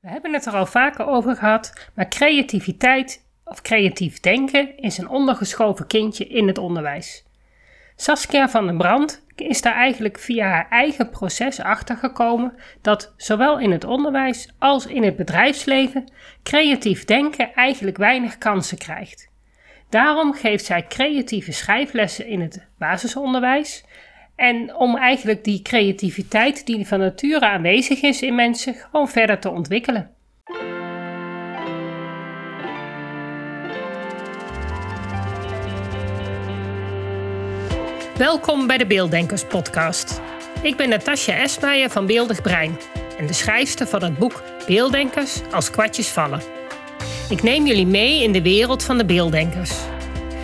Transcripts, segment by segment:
We hebben het er al vaker over gehad, maar creativiteit of creatief denken is een ondergeschoven kindje in het onderwijs. Saskia van den Brand is daar eigenlijk via haar eigen proces achtergekomen dat zowel in het onderwijs als in het bedrijfsleven creatief denken eigenlijk weinig kansen krijgt. Daarom geeft zij creatieve schrijflessen in het basisonderwijs en om eigenlijk die creativiteit die van nature aanwezig is in mensen gewoon verder te ontwikkelen. Welkom bij de Beelddenkers podcast. Ik ben Natasja Esmeijer van Beeldig Brein en de schrijfster van het boek Beelddenkers als kwartjes vallen. Ik neem jullie mee in de wereld van de beelddenkers.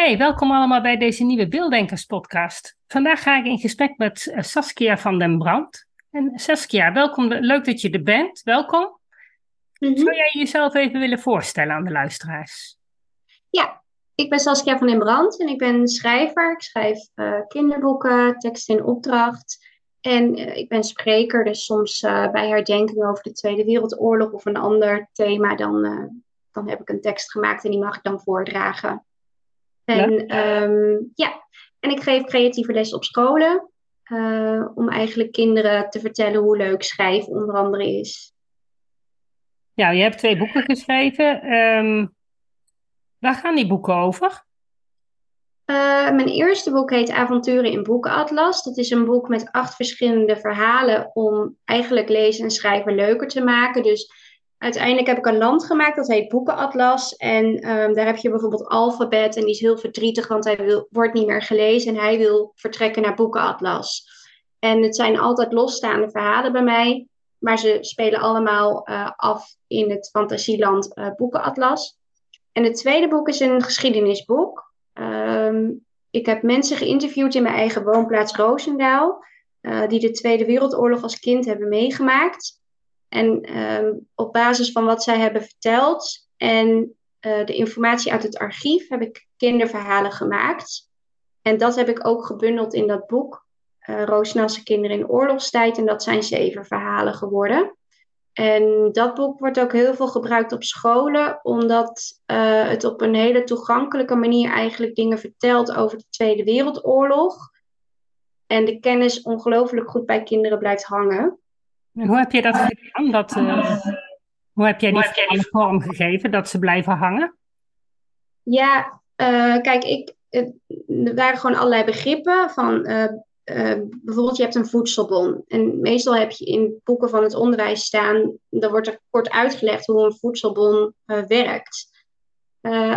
Oké, welkom allemaal bij deze nieuwe Beelddenkers podcast. Vandaag ga ik in gesprek met eh, Saskia van den Brand. En Saskia, welkom, leuk dat je er bent. Welkom. Mm Zou jij jezelf even willen voorstellen aan de luisteraars? Ja, ik ben Saskia van den Brand en ik ben schrijver. Ik schrijf uh, kinderboeken, teksten in opdracht. En uh, ik ben spreker, dus soms uh, bij herdenking over de Tweede Wereldoorlog of een ander thema, dan, dan heb ik een tekst gemaakt en die mag ik dan voordragen. En ja, um, ja. en ik geef creatieve les op scholen. Uh, om eigenlijk kinderen te vertellen hoe leuk schrijven onder andere is. Ja, je hebt twee boeken geschreven. Um, waar gaan die boeken over? Uh, mijn eerste boek heet Avonturen in Boekenatlas. Dat is een boek met acht verschillende verhalen om eigenlijk lezen en schrijven leuker te maken. Dus uiteindelijk heb ik een land gemaakt, dat heet Boekenatlas. En um, daar heb je bijvoorbeeld Alfabet en die is heel verdrietig, want hij wordt niet meer gelezen en hij wil vertrekken naar Boekenatlas. En het zijn altijd losstaande verhalen bij mij, maar ze spelen allemaal uh, af in het fantasieland uh, Boekenatlas. En het tweede boek is een geschiedenisboek. Um, ik heb mensen geïnterviewd in mijn eigen woonplaats Roosendaal, uh, die de Tweede Wereldoorlog als kind hebben meegemaakt. En um, op basis van wat zij hebben verteld en uh, de informatie uit het archief heb ik kinderverhalen gemaakt. En dat heb ik ook gebundeld in dat boek, uh, Roosnaalse kinderen in oorlogstijd. En dat zijn zeven verhalen geworden. En dat boek wordt ook heel veel gebruikt op scholen, omdat uh, het op een hele toegankelijke manier eigenlijk dingen vertelt over de Tweede Wereldoorlog. En de kennis ongelooflijk goed bij kinderen blijft hangen. Hoe heb je dat gedaan? Dat, uh, hoe heb jij die, heb jij die vorm gegeven dat ze blijven hangen? Ja, uh, kijk, ik, er waren gewoon allerlei begrippen van uh, bijvoorbeeld je hebt een voedselbon. En meestal heb je in boeken van het onderwijs staan, dan wordt er kort uitgelegd hoe een voedselbon werkt.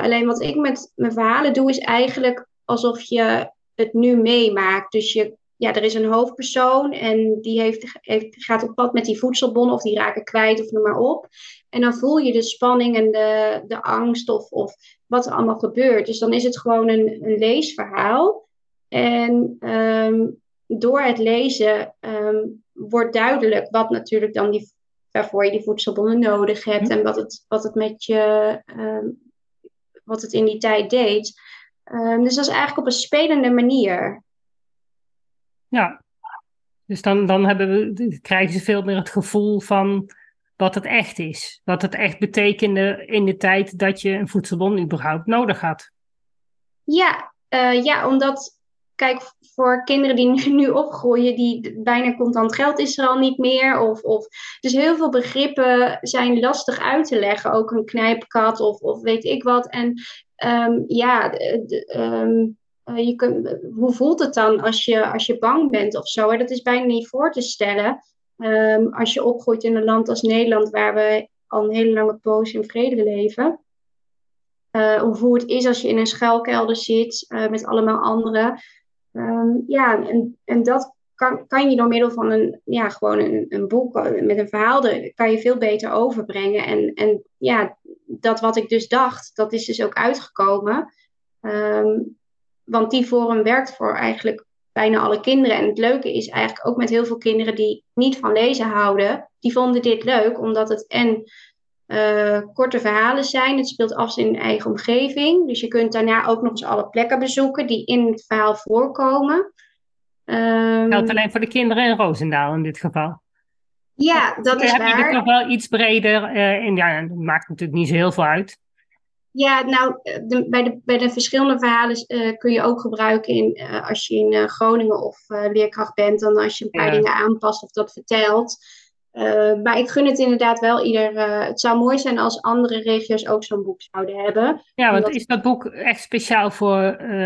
alleen wat ik met mijn verhalen doe, is eigenlijk alsof je het nu meemaakt. Dus je ja, er is een hoofdpersoon en die heeft, heeft, gaat op pad met die voedselbon of die raken kwijt of noem maar op. En dan voel je de spanning en de, de angst of, of wat er allemaal gebeurt. Dus dan is het gewoon een, een leesverhaal. En um, door het lezen um, wordt duidelijk wat natuurlijk dan die, waarvoor je die voedselbonnen nodig hebt en wat het, wat het met je, um, wat het in die tijd deed. dus dat is eigenlijk op een spelende manier. Ja, dus dan, dan hebben we, krijgen ze veel meer het gevoel van wat het echt is. Wat het echt betekende in de tijd dat je een voedselbon überhaupt nodig had. Ja, uh, ja omdat, kijk, voor kinderen die nu, opgroeien, die bijna contant geld is er al niet meer. Of, of, dus heel veel begrippen zijn lastig uit te leggen. Ook een knijpkat of, of weet ik wat. En um, ja, de, um, uh, je hoe voelt het dan als je, als je bang bent of zo? Dat is bijna niet voor te stellen. Um, als je opgroeit in een land als Nederland, waar we al een hele lange poos in vrede leven. Uh, hoe het is als je in een schuilkelder zit uh, met allemaal anderen. Um, ja, en, en dat kan, kan je door middel van een, ja, gewoon een, een boek met een verhaal, kan je veel beter overbrengen. En, en ja, dat wat ik dus dacht, dat is dus ook uitgekomen. Ehm, want die forum werkt voor eigenlijk bijna alle kinderen. En het leuke is eigenlijk ook met heel veel kinderen die niet van lezen houden, die vonden dit leuk, omdat het en uh, korte verhalen zijn. Het speelt af in eigen omgeving. Dus je kunt daarna ook nog eens alle plekken bezoeken die in het verhaal voorkomen. Um, Geldt alleen voor de kinderen in Roosendaal in dit geval. Ja, dat is heb waar. Heb je nog wel iets breder uh, in? Ja, dat maakt natuurlijk niet zo heel veel uit. Ja, nou, de, bij, de, bij de verschillende verhalen uh, kun je ook gebruiken in, uh, als je in Groningen of leerkracht bent, dan als je een paar ja. dingen aanpast of dat vertelt. Maar ik gun het inderdaad wel ieder. Het zou mooi zijn als andere regio's ook zo'n boek zouden hebben. Ja, want is dat boek echt speciaal voor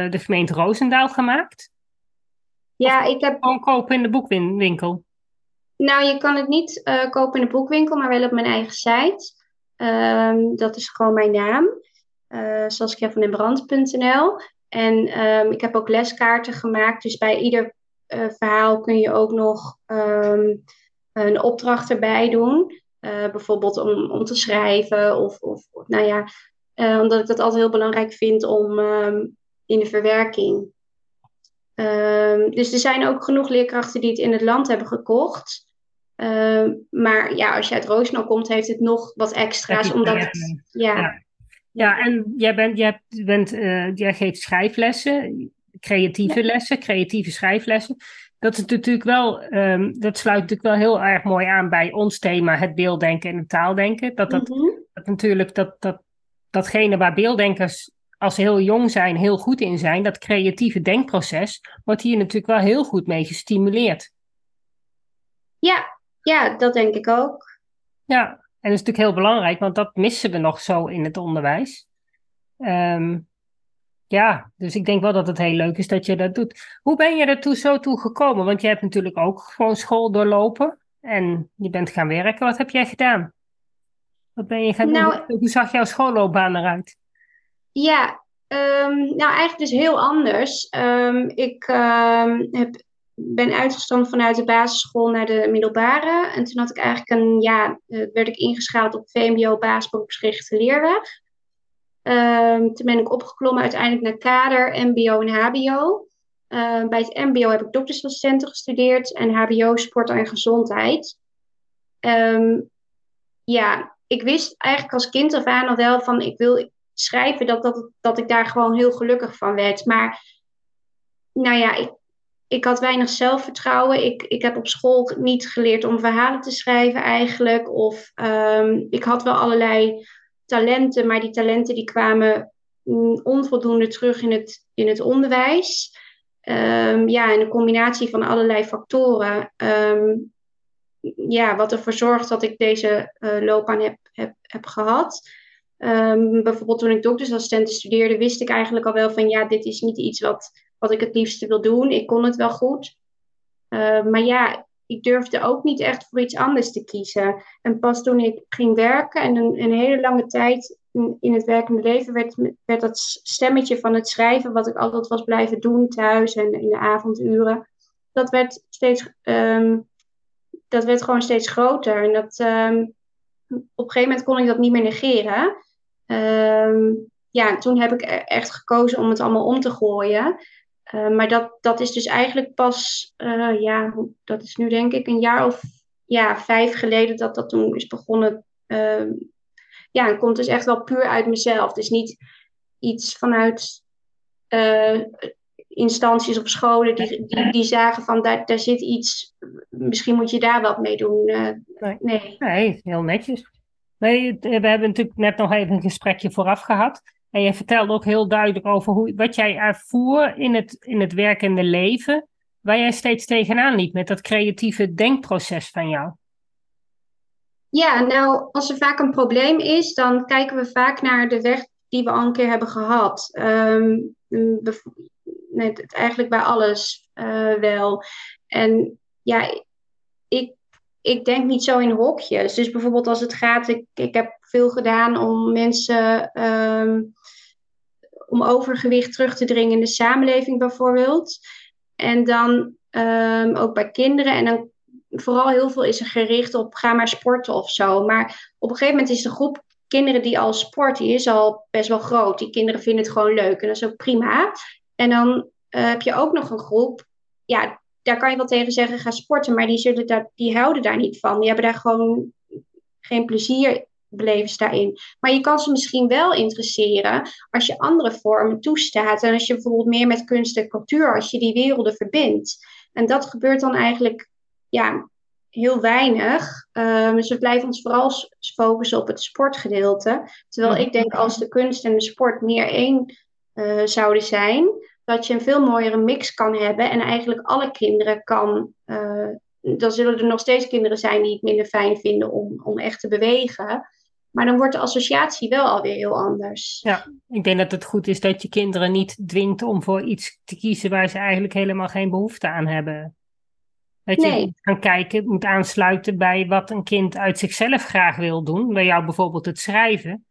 de gemeente Roosendaal gemaakt? Ja, ik heb. Gewoon kopen in de boekwinkel? Nou, je kan het niet kopen in de boekwinkel, maar wel op mijn eigen site. Um, dat is gewoon mijn naam. Saskia van Brand.nl. En um, ik heb ook leskaarten gemaakt. Dus bij ieder verhaal kun je ook nog. Um, een opdracht erbij doen. Uh, bijvoorbeeld om, om te schrijven of, of nou ja, omdat ik dat altijd heel belangrijk vind om um, in de verwerking. Um, dus er zijn ook genoeg leerkrachten die het in het land hebben gekocht. Maar ja, als je uit Roosendaal komt, heeft het nog wat extra's. Omdat het, ja. ja. Ja, en jij, bent, jij, bent, jij geeft schrijflessen, creatieve ja. lessen, creatieve schrijflessen dat is natuurlijk wel, um, dat sluit natuurlijk wel heel erg mooi aan bij ons thema, het beelddenken en het taaldenken. Dat, dat, mm -hmm. dat natuurlijk dat, dat, datgene waar beelddenkers als ze heel jong zijn, heel goed in zijn, dat creatieve denkproces, wordt hier natuurlijk wel heel goed mee gestimuleerd. Ja, ja, dat denk ik ook. Ja, en dat is natuurlijk heel belangrijk, want dat missen we nog zo in het onderwijs. Um, ja, dus ik denk wel dat het heel leuk is dat je dat doet. Hoe ben je er zo toe gekomen? Want je hebt natuurlijk ook gewoon school doorlopen en je bent gaan werken. Wat heb jij gedaan? Wat ben je gaan nou, doen? Hoe zag jouw schoolloopbaan eruit? Ja, um, nou eigenlijk dus heel anders. Um, ik um, heb, ben uitgestroomd vanuit de basisschool naar de middelbare. En toen had ik eigenlijk een, ja, werd ik ingeschaald op VMBO basisberoepsgerichte leerweg. Um, toen ben ik opgeklommen uiteindelijk naar kader, MBO en HBO. Uh, bij het MBO heb ik doktersassistenten gestudeerd en HBO sport en gezondheid. Um, ja, ik wist eigenlijk als kind af aan al wel van ik wil schrijven dat, dat, dat ik daar gewoon heel gelukkig van werd. Maar nou ja, ik, ik had weinig zelfvertrouwen. Ik, ik heb op school niet geleerd om verhalen te schrijven eigenlijk. Of um, ik had wel allerlei talenten, maar die talenten die kwamen onvoldoende terug in het, in het onderwijs. Um, ja, en een combinatie van allerlei factoren. Um, ja, wat ervoor zorgt dat ik deze uh, loopbaan heb, heb, heb gehad. Bijvoorbeeld toen ik doktersassistenten studeerde, wist ik eigenlijk al wel van ja, dit is niet iets wat, wat ik het liefste wil doen. Ik kon het wel goed. Uh, maar ja, ik durfde ook niet echt voor iets anders te kiezen. En pas toen ik ging werken en een, een hele lange tijd in, het werkende leven werd, werd dat stemmetje van het schrijven, wat ik altijd was blijven doen thuis en in de avonduren, dat werd steeds, um, dat werd gewoon steeds groter. En dat, um, op een gegeven moment kon ik dat niet meer negeren. Um, ja, toen heb ik e-, echt gekozen om het allemaal om te gooien. Uh, maar dat, dat is dus eigenlijk pas, uh, ja, dat is nu denk ik een jaar of ja, vijf geleden dat dat toen is begonnen. Uh, ja, het komt dus echt wel puur uit mezelf. Dus niet iets vanuit instanties of scholen die, die, die, zagen van daar, daar zit iets, misschien moet je daar wat mee doen. nee. nee. nee, heel netjes. Nee, we hebben natuurlijk net nog even een gesprekje vooraf gehad. En je vertelde ook heel duidelijk over hoe, wat jij ervoer in het, in het werkende leven, waar jij steeds tegenaan liep met dat creatieve denkproces van jou. Ja, nou, als er vaak een probleem is, dan kijken we vaak naar de weg die we al een keer hebben gehad. Um, eigenlijk bij alles uh, wel. En ja, ik, ik denk niet zo in hokjes. Dus bijvoorbeeld als het gaat, ik, ik heb veel gedaan om mensen um, om overgewicht terug te dringen in de samenleving bijvoorbeeld. En dan um, ook bij kinderen. En dan vooral heel veel is er gericht op ga maar sporten of zo. Maar op een gegeven moment is de groep kinderen die al sporten, die is al best wel groot. Die kinderen vinden het gewoon leuk en dat is ook prima. En dan uh, heb je ook nog een groep, ja, daar kan je wel tegen zeggen, ga sporten, maar die, zullen daar, die houden daar niet van. Die hebben daar gewoon geen plezier beleven daarin. Maar je kan ze misschien wel interesseren als je andere vormen toestaat. En als je bijvoorbeeld meer met kunst en cultuur, als je die werelden verbindt. En dat gebeurt dan eigenlijk ja, heel weinig. Um, dus we blijven ons vooral focussen op het sportgedeelte. Terwijl ik denk als de kunst en de sport meer één uh, zouden zijn, dat je een veel mooiere mix kan hebben en eigenlijk alle kinderen kan. Uh, dan zullen er nog steeds kinderen zijn die het minder fijn vinden om, om echt te bewegen. Maar dan wordt de associatie wel alweer heel anders. Ja, ik denk dat het goed is dat je kinderen niet dwingt om voor iets te kiezen waar ze eigenlijk helemaal geen behoefte aan hebben. Dat je nee. kan kijken, moet aansluiten bij wat een kind uit zichzelf graag wil doen. Bij jou bijvoorbeeld het schrijven.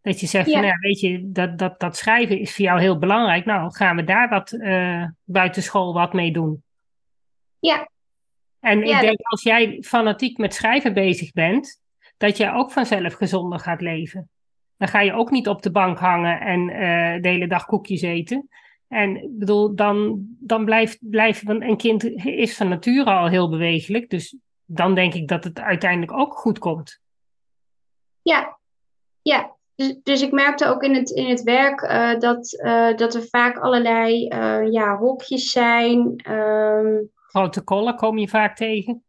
Dat je zegt, ja. van, ja, weet je, dat, dat, dat schrijven is voor jou heel belangrijk. Nou, gaan we daar wat uh, buitenschool wat mee doen. Ja. En ja, ik denk, dat... als jij fanatiek met schrijven bezig bent, dat jij ook vanzelf gezonder gaat leven. Dan ga je ook niet op de bank hangen en uh, de hele dag koekjes eten. En bedoel, dan, dan blijft, blijft een kind is van nature al heel bewegelijk. Dus dan denk ik dat het uiteindelijk ook goed komt. Ja, ja. Dus, dus ik merkte ook in het, in het werk uh, dat, uh, dat er vaak allerlei ja, hokjes zijn. Um... Protocollen kom je vaak tegen?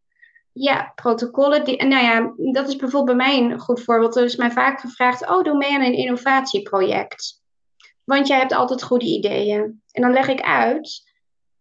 Ja, protocollen. Die, nou ja, dat is bijvoorbeeld bij mij een goed voorbeeld. Er is mij vaak gevraagd: Oh, doe mee aan een innovatieproject. Want jij hebt altijd goede ideeën. En dan leg ik uit.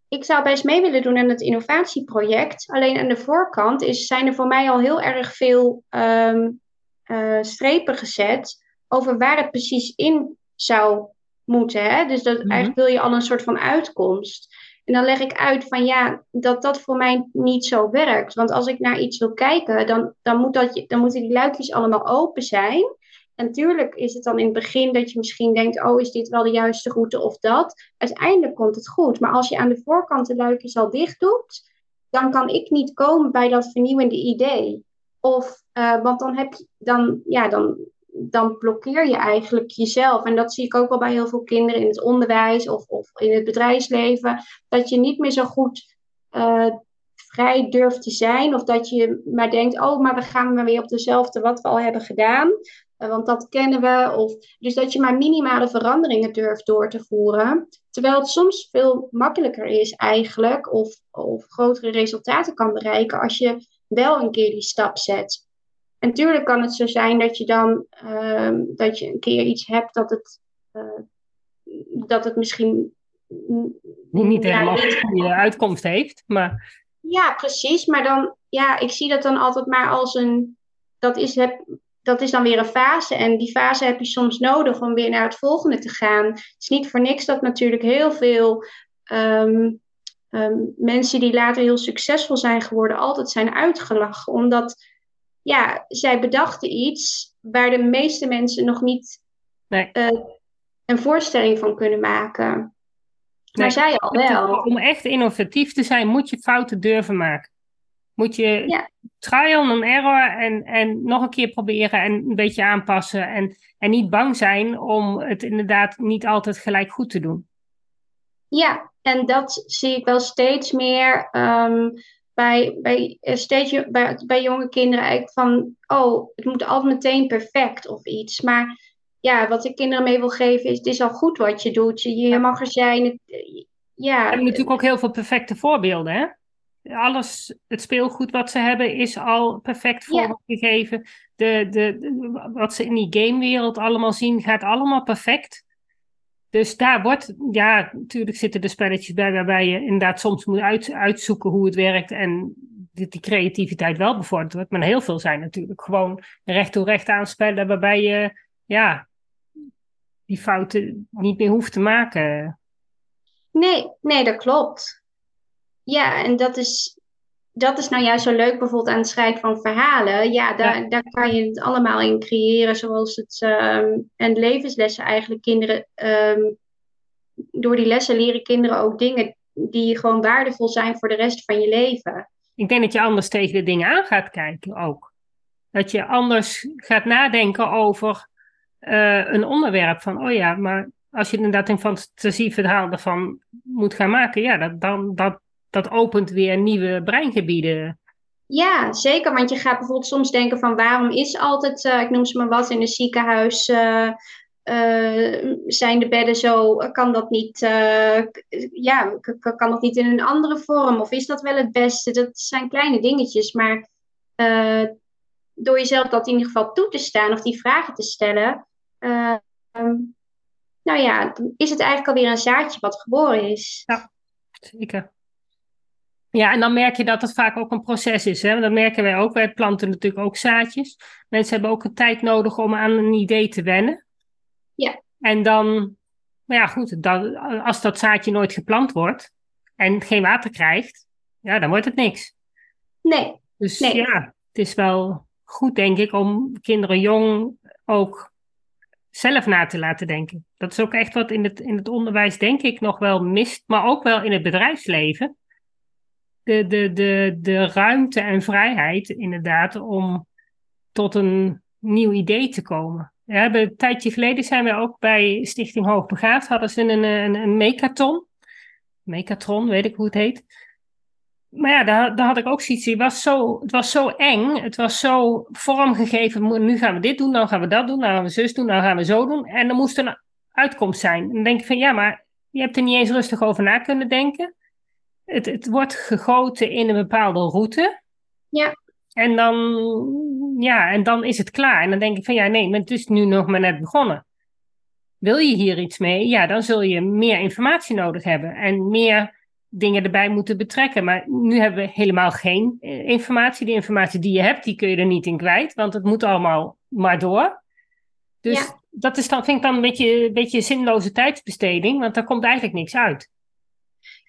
Ik zou best mee willen doen aan het innovatieproject. Alleen aan de voorkant is, zijn er voor mij al heel erg veel um, uh, strepen gezet over waar het precies in zou moeten. Hè? Dus dat, mm -hmm. eigenlijk wil je al een soort van uitkomst. En dan leg ik uit van ja, dat dat voor mij niet zo werkt. Want als ik naar iets wil kijken, dan, dan, moet dat, dan moeten die luikjes allemaal open zijn. En natuurlijk is het dan in het begin dat je misschien denkt, oh, is dit wel de juiste route of dat? Uiteindelijk komt het goed. Maar als je aan de voorkant de luikjes al dicht doet, dan kan ik niet komen bij dat vernieuwende idee. Of, uh, want dan heb je, dan, ja, dan, dan blokkeer je eigenlijk jezelf. En dat zie ik ook wel bij heel veel kinderen in het onderwijs of, of in het bedrijfsleven. Dat je niet meer zo goed uh, vrij durft te zijn. Of dat je maar denkt, oh, maar we gaan maar weer op dezelfde wat we al hebben gedaan. Uh, want dat kennen we. Of, dus dat je maar minimale veranderingen durft door te voeren. Terwijl het soms veel makkelijker is eigenlijk. Of, of grotere resultaten kan bereiken als je wel een keer die stap zet. En natuurlijk kan het zo zijn dat je dan uh, dat je een keer iets hebt dat het, uh, dat het misschien niet helemaal ja, goede uitkomst heeft. Maar... Ja, precies. Maar dan, ja, ik zie dat dan altijd maar als een. Dat is, heb, dat is dan weer een fase. En die fase heb je soms nodig om weer naar het volgende te gaan. Het is niet voor niks dat natuurlijk heel veel um, um, mensen die later heel succesvol zijn geworden, altijd zijn uitgelachen. Omdat ja, zij bedachten iets waar de meeste mensen nog niet nee. uh, een voorstelling van kunnen maken. Nee. Maar zij al wel. Om echt innovatief te zijn, moet je fouten durven maken. Moet je ja. trial and error en, en nog een keer proberen en een beetje aanpassen. En, en niet bang zijn om het inderdaad niet altijd gelijk goed te doen. Ja, en dat zie ik wel steeds meer. Um, bij, bij, eh, steeds bij, bij jonge kinderen eigenlijk van, oh, het moet altijd meteen perfect of iets. Maar ja, wat ik kinderen mee wil geven is, het is al goed wat je doet. Je, je mag er zijn. Het, ja. We hebben natuurlijk ook heel veel perfecte voorbeelden, hè? Alles, het speelgoed wat ze hebben is al perfect vormgegeven. Ja. De, de, de, wat ze in die gamewereld allemaal zien, gaat allemaal perfect. Dus daar wordt, ja, natuurlijk zitten er spelletjes bij waarbij je inderdaad soms moet uit, uitzoeken hoe het werkt en die, die creativiteit wel bevorderd wordt. Maar heel veel zijn natuurlijk gewoon recht toe recht aanspellen waarbij je, ja, die fouten niet meer hoeft te maken. Nee, nee, dat klopt. Ja, en dat is, dat is nou juist zo leuk bijvoorbeeld aan het schrijven van verhalen. Ja, daar, ja. daar kan je het allemaal in creëren, zoals het um, en levenslessen eigenlijk kinderen. Um, door die lessen leren kinderen ook dingen die gewoon waardevol zijn voor de rest van je leven. Ik denk dat je anders tegen de dingen aan gaat kijken ook. Dat je anders gaat nadenken over uh, een onderwerp. Van, oh ja, maar als je inderdaad een fantasieverhaal ervan moet gaan maken, ja, dat, dan, dat, dat opent weer nieuwe breingebieden. Ja, zeker. Want je gaat bijvoorbeeld soms denken van waarom is altijd, uh, ik noem ze maar wat, in een ziekenhuis uh, uh, zijn de bedden zo, kan dat niet, ja, kan dat niet in een andere vorm? Of is dat wel het beste? Dat zijn kleine dingetjes, maar door jezelf dat in ieder geval toe te staan of die vragen te stellen, nou ja, dan is het eigenlijk alweer een zaadje wat geboren is. Ja, zeker. Ja, en dan merk je dat het vaak ook een proces is. Hè? Dat merken wij ook. Wij planten natuurlijk ook zaadjes. Mensen hebben ook een tijd nodig om aan een idee te wennen. Ja. En dan, maar ja goed, dan, als dat zaadje nooit geplant wordt en geen water krijgt, ja, dan wordt het niks. Nee. Dus nee. ja, het is wel goed, denk ik, om kinderen jong ook zelf na te laten denken. Dat is ook echt wat in het, in het onderwijs, denk ik, nog wel mist, maar ook wel in het bedrijfsleven de, de, de, de ruimte en vrijheid inderdaad om tot een nieuw idee te komen. We hebben, een tijdje geleden zijn we ook bij Stichting Hoogbegaafd, hadden ze een, een, een. Mechatron, weet ik hoe het heet. Maar ja, daar, daar had ik ook zoiets. Het was, zo, het was zo eng. Het was zo vormgegeven. Nu gaan we dit doen, dan gaan we dat doen, dan gaan we zus doen, dan gaan we zo doen. En er moest een uitkomst zijn. En dan denk ik van ja, maar je hebt er niet eens rustig over na kunnen denken het, het wordt gegoten in een bepaalde route. Ja. En dan, ja, en dan is het klaar. En dan denk ik van ja, nee, maar het is nu nog maar net begonnen. Wil je hier iets mee? Ja, dan zul je meer informatie nodig hebben en meer dingen erbij moeten betrekken. Maar nu hebben we helemaal geen eh, informatie. De informatie die je hebt, die kun je er niet in kwijt, want het moet allemaal maar door. Dus ja. dat is dan, vind ik dan een beetje, een beetje zinloze tijdsbesteding, want daar komt eigenlijk niks uit.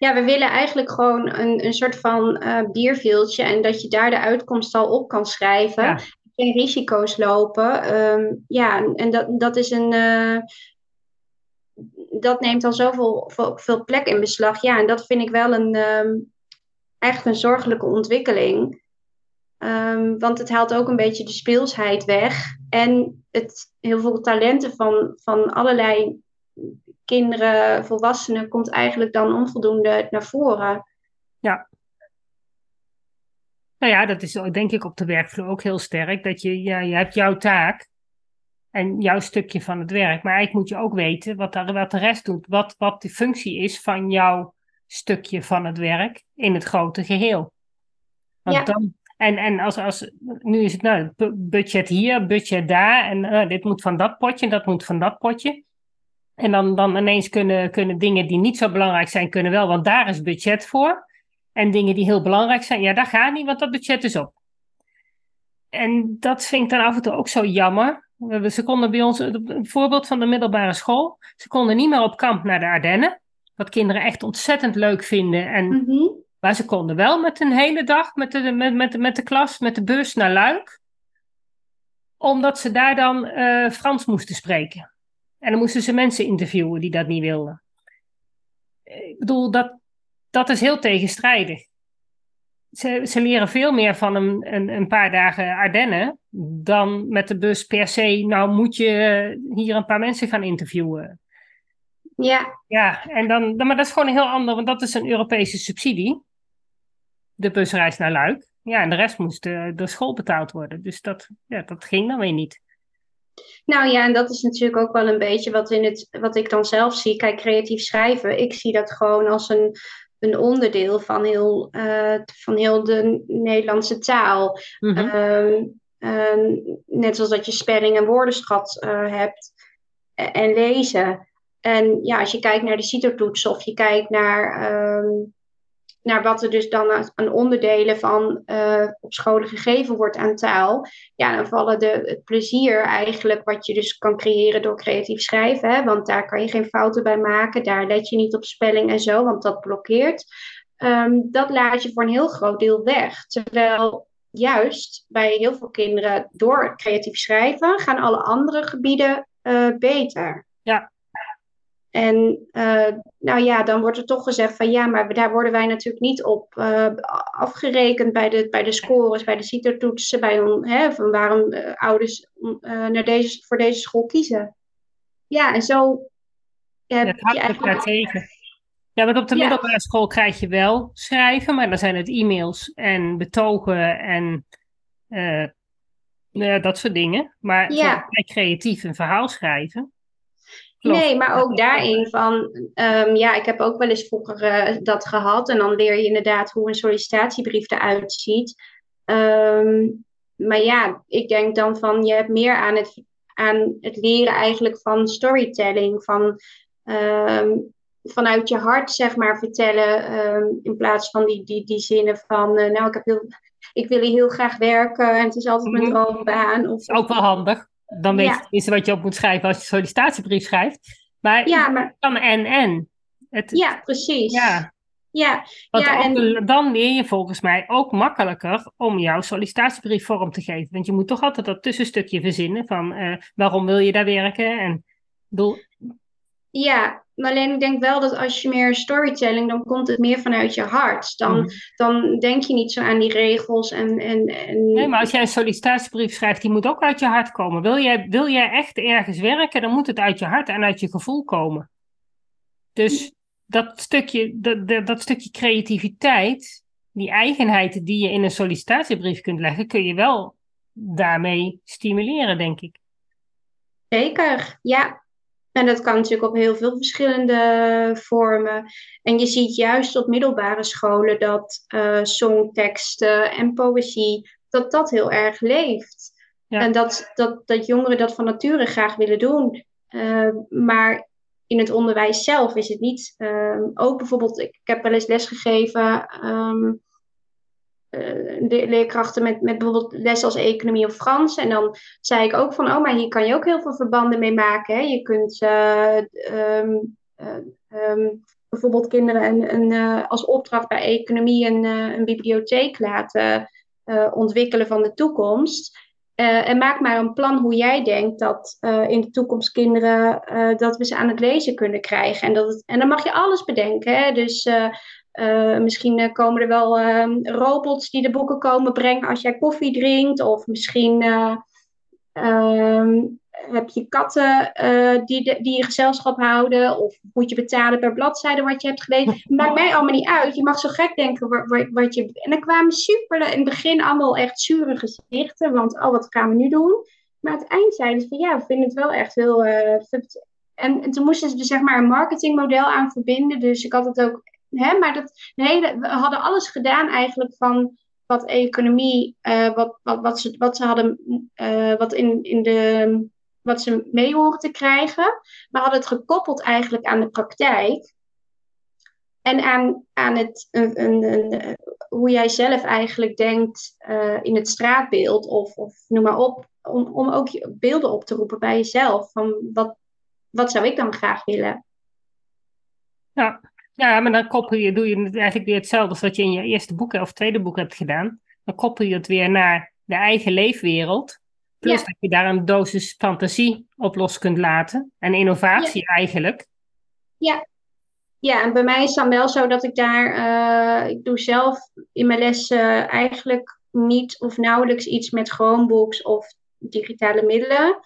Ja, we willen eigenlijk gewoon een, een soort van uh, bierveeltje en dat je daar de uitkomst al op kan schrijven. Ja. Geen risico's lopen. Um, ja, en dat, dat is een. Uh, dat neemt al zoveel veel, veel plek in beslag. Ja, en dat vind ik wel een. Um, echt een zorgelijke ontwikkeling. Um, want het haalt ook een beetje de speelsheid weg. En het, heel veel talenten van, van allerlei kinderen, volwassenen, komt eigenlijk dan onvoldoende naar voren. Ja. Nou ja, dat is denk ik op de werkvloer ook heel sterk. Dat je, ja, je hebt jouw taak en jouw stukje van het werk. Maar eigenlijk moet je ook weten wat, daar, wat de rest doet. Wat, wat de functie is van jouw stukje van het werk in het grote geheel. Want ja. dan, en en als, als, nu is het nou, budget hier, budget daar. En uh, dit moet van dat potje, dat moet van dat potje. En dan, dan ineens kunnen, kunnen dingen die niet zo belangrijk zijn, kunnen wel, want daar is budget voor. En dingen die heel belangrijk zijn, ja, daar gaat niet, want dat budget is op. En dat vind ik dan af en toe ook zo jammer. Ze konden bij ons, een voorbeeld van de middelbare school, ze konden niet meer op kamp naar de Ardennen. Wat kinderen echt ontzettend leuk vinden. En, mm -hmm. Maar ze konden wel met een hele dag met de, met, met, met de klas, met de bus naar Luik. Omdat ze daar dan uh, Frans moesten spreken. En dan moesten ze mensen interviewen die dat niet wilden. Ik bedoel, dat, dat is heel tegenstrijdig. Ze, ze leren veel meer van een, een, een paar dagen Ardennen dan met de bus per se. Nou, moet je hier een paar mensen gaan interviewen. Ja. Ja, en dan, maar dat is gewoon een heel ander, want dat is een Europese subsidie. De busreis naar Luik. Ja, en de rest moest door school betaald worden. Dus dat, ja, dat ging dan weer niet. Nou ja, en dat is natuurlijk ook wel een beetje wat, in het, wat ik dan zelf zie. Kijk, creatief schrijven, ik zie dat gewoon als een, een onderdeel van heel, uh, van heel de Nederlandse taal. Mhm. Um, uh, net zoals dat je spelling en woordenschat uh, hebt en lezen. En ja, als je kijkt naar de CITO-toetsen of je kijkt naar um, naar wat er dus dan aan onderdelen van uh, op scholen gegeven wordt aan taal, ja, dan vallen de, het plezier eigenlijk wat je dus kan creëren door creatief schrijven, hè, want daar kan je geen fouten bij maken, daar let je niet op spelling en zo, want dat blokkeert. Um, dat laat je voor een heel groot deel weg. Terwijl juist bij heel veel kinderen door creatief schrijven gaan alle andere gebieden uh, beter. Ja, en uh, nou ja, dan wordt er toch gezegd van ja, maar daar worden wij natuurlijk niet op uh, afgerekend bij de, bij de scores, bij de CITO-toetsen, bij hè, van waarom uh, ouders naar deze, voor deze school kiezen. Ja, en zo heb ja, je eigenlijk... tegen. Ja, want op de ja. middelbare school krijg je wel schrijven, maar dan zijn het e-mails en betogen en dat soort dingen. Maar ja. creatief een verhaal schrijven. Nee, maar ook daarin van, um, ja, ik heb ook wel eens vroeger uh, dat gehad. En dan leer je inderdaad hoe een sollicitatiebrief eruit ziet. Um, maar ja, ik denk dan van, je hebt meer aan het, aan het leren eigenlijk van storytelling. Van um, vanuit je hart, zeg maar, vertellen. in plaats van die, die, die zinnen van, uh, nou, ik, heb heel, ik wil hier heel graag werken en het is altijd mijn mhm. droombaan. Of, ook wel handig dan weet je tenminste wat je op moet schrijven als je sollicitatiebrief schrijft. Maar, ja, maar... dan en en. Het, ja, precies. Ja. Ja, Want ja, en... dan leer je volgens mij ook makkelijker om jouw sollicitatiebrief vorm te geven. Want je moet toch altijd dat tussenstukje verzinnen van uh, waarom wil je daar werken en doel. Ja, maar alleen ik denk wel dat als je meer storytelling, dan komt het meer vanuit je hart. Dan, mm. dan denk je niet zo aan die regels en, en, en... Nee, maar als jij een sollicitatiebrief schrijft, die moet ook uit je hart komen. Wil jij, wil jij echt ergens werken, dan moet het uit je hart en uit je gevoel komen. Dus dat stukje, dat, dat, dat stukje creativiteit, die eigenheid die je in een sollicitatiebrief kunt leggen, kun je wel daarmee stimuleren, denk ik. Zeker, ja. En dat kan natuurlijk op heel veel verschillende vormen. En je ziet juist op middelbare scholen dat uh, songteksten en poëzie, dat dat heel erg leeft. En dat, dat, dat jongeren dat van nature graag willen doen. Uh, maar in het onderwijs zelf is het niet. Uh, ook bijvoorbeeld, ik, ik, heb wel eens lesgegeven um, uh, leerkrachten met, met bijvoorbeeld les als economie of Frans. En dan zei ik ook van, oh, maar hier kan je ook heel veel verbanden mee maken. Hè? Je kunt uh, um, um, bijvoorbeeld kinderen een, als opdracht bij economie een, een bibliotheek laten ontwikkelen van de toekomst. en maak maar een plan hoe jij denkt dat in de toekomst kinderen, dat we ze aan het lezen kunnen krijgen. En, dat het, en dan mag je alles bedenken. Hè? Dus uh, misschien uh, komen er wel uh, robots die de boeken komen brengen als jij koffie drinkt. Of misschien uh, heb je katten die, de, die je gezelschap houden. Of moet je betalen per bladzijde wat je hebt gelezen. Maakt mij allemaal niet uit. Je mag zo gek denken wat, wat je... En er kwamen super in het begin allemaal echt zure gezichten. Want oh, wat gaan we nu doen? Maar aan het eind zeiden ze van ja, we vinden het wel echt heel... en, en toen moesten ze er zeg maar een marketingmodel aan verbinden. Dus ik had het ook hè, maar dat, hele, we hadden alles gedaan eigenlijk van wat economie, uh, wat, wat, wat, ze, wat ze hadden, uh, wat in, in de, wat ze mee horen te krijgen. Maar hadden het gekoppeld eigenlijk aan de praktijk. En aan, aan het, een, een, een, hoe jij zelf eigenlijk denkt uh, in het straatbeeld, of, of noem maar op, om, om ook beelden op te roepen bij jezelf. Van wat, wat zou ik dan graag willen? Ja, ja, maar dan koppel je, doe je eigenlijk weer hetzelfde als wat je in je eerste boek of tweede boek hebt gedaan. Dan koppel je het weer naar de eigen leefwereld. Plus dat je daar een dosis fantasie op los kunt laten. En innovatie eigenlijk. Ja. Ja, en bij mij is dan wel zo dat ik daar, uh, ik doe zelf in mijn lessen eigenlijk niet of nauwelijks iets met Chromebooks of digitale middelen.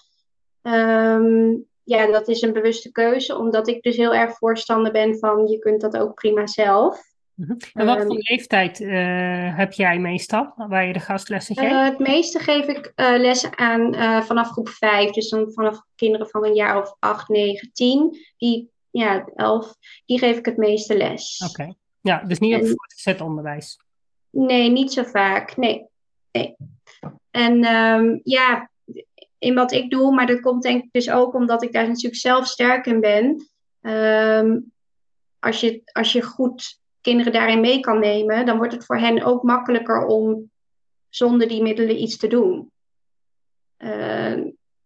Um, ja, dat is een bewuste keuze, omdat ik dus heel erg voorstander ben van je kunt dat ook prima zelf. Mhm. En wat voor ehm, leeftijd uh, heb jij meestal, waar je de gastlessen geeft? Uh, het meeste geef ik uh, lessen aan vanaf groep 5, dus dan vanaf kinderen van een jaar of 8, 9, 10. Die, ja, 11, die geef ik het meeste les. Oké, ja, dus niet op voortgezet onderwijs? Nee, niet zo vaak, nee. nee. En um, ja, in wat ik doe. Maar dat komt denk ik dus ook omdat ik daar natuurlijk zelf sterk in ben. Ehm, als, je, als je goed kinderen daarin mee kan nemen, dan wordt het voor hen ook makkelijker om zonder die middelen iets te doen. Uh,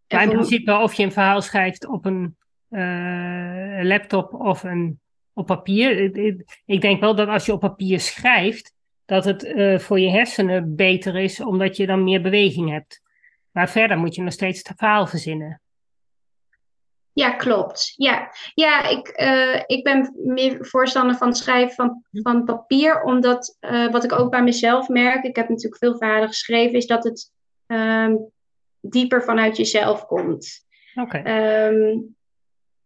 in principe of je een verhaal schrijft op een uh, laptop of een, op papier. Ik, ik, denk wel dat als je op papier schrijft, dat het uh, voor je hersenen beter is, omdat je dan meer beweging hebt. Maar verder moet je nog steeds het verhaal verzinnen. Ja, klopt. Ja, ja ik, uh, ik ben meer voorstander van het schrijven van, van papier, omdat uh, wat ik ook bij mezelf merk, ik heb natuurlijk veel verhalen geschreven, is dat het um, dieper vanuit jezelf komt. Oké. Okay. Um,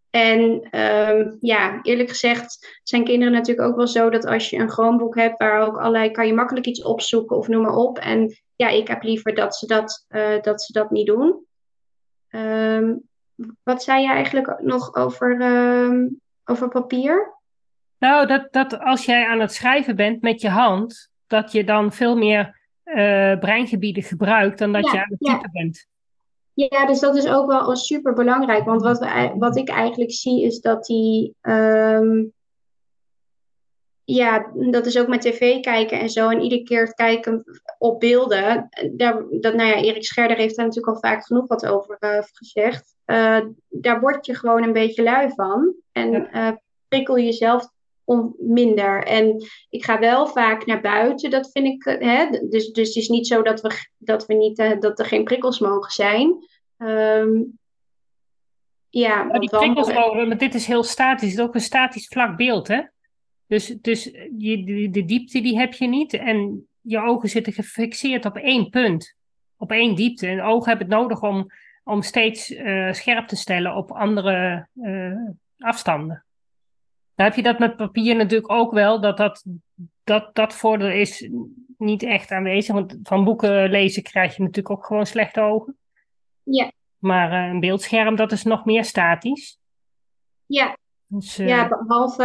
en um, ja, eerlijk gezegd zijn kinderen natuurlijk ook wel zo dat als je een Chromebook hebt waar ook allerlei, kan je makkelijk iets opzoeken of noem maar op. En ja, ik heb liever dat ze dat, uh, dat, ze dat niet doen. Um, wat zei je eigenlijk nog over, um, over papier? Nou, dat, dat als jij aan het schrijven bent met je hand, dat je dan veel meer uh, breingebieden gebruikt dan dat ja, je aan het typen ja. bent. Ja, dus dat is ook wel super belangrijk. Want wat, we, wat ik eigenlijk zie is dat die. Um, ja, dat is ook met tv kijken en zo. En iedere keer het kijken op beelden. Daar, dat, nou ja, Erik Scherder heeft daar natuurlijk al vaak genoeg wat over uh, gezegd. Uh, daar word je gewoon een beetje lui van. En ja. uh, prikkel jezelf om minder. En ik ga wel vaak naar buiten, dat vind ik. Hè? Dus, dus het is niet zo dat, we, dat, we niet, dat er geen prikkels mogen zijn. Um, ja, maar die prikkels mogen, maar dit is heel statisch. Het is ook een statisch vlak beeld, hè? Dus, dus je, de, diepte die heb je niet. En je ogen zitten gefixeerd op één punt. Op één diepte. En ogen hebben het nodig om, om steeds uh, scherp te stellen op andere uh, afstanden. Dan heb je dat met papier natuurlijk ook wel, dat dat, dat, dat voordeel is niet echt aanwezig. Want van boeken lezen krijg je natuurlijk ook gewoon slechte ogen. Ja. Maar uh, een beeldscherm, dat is nog meer statisch. Ja. Dus, uh... Ja, behalve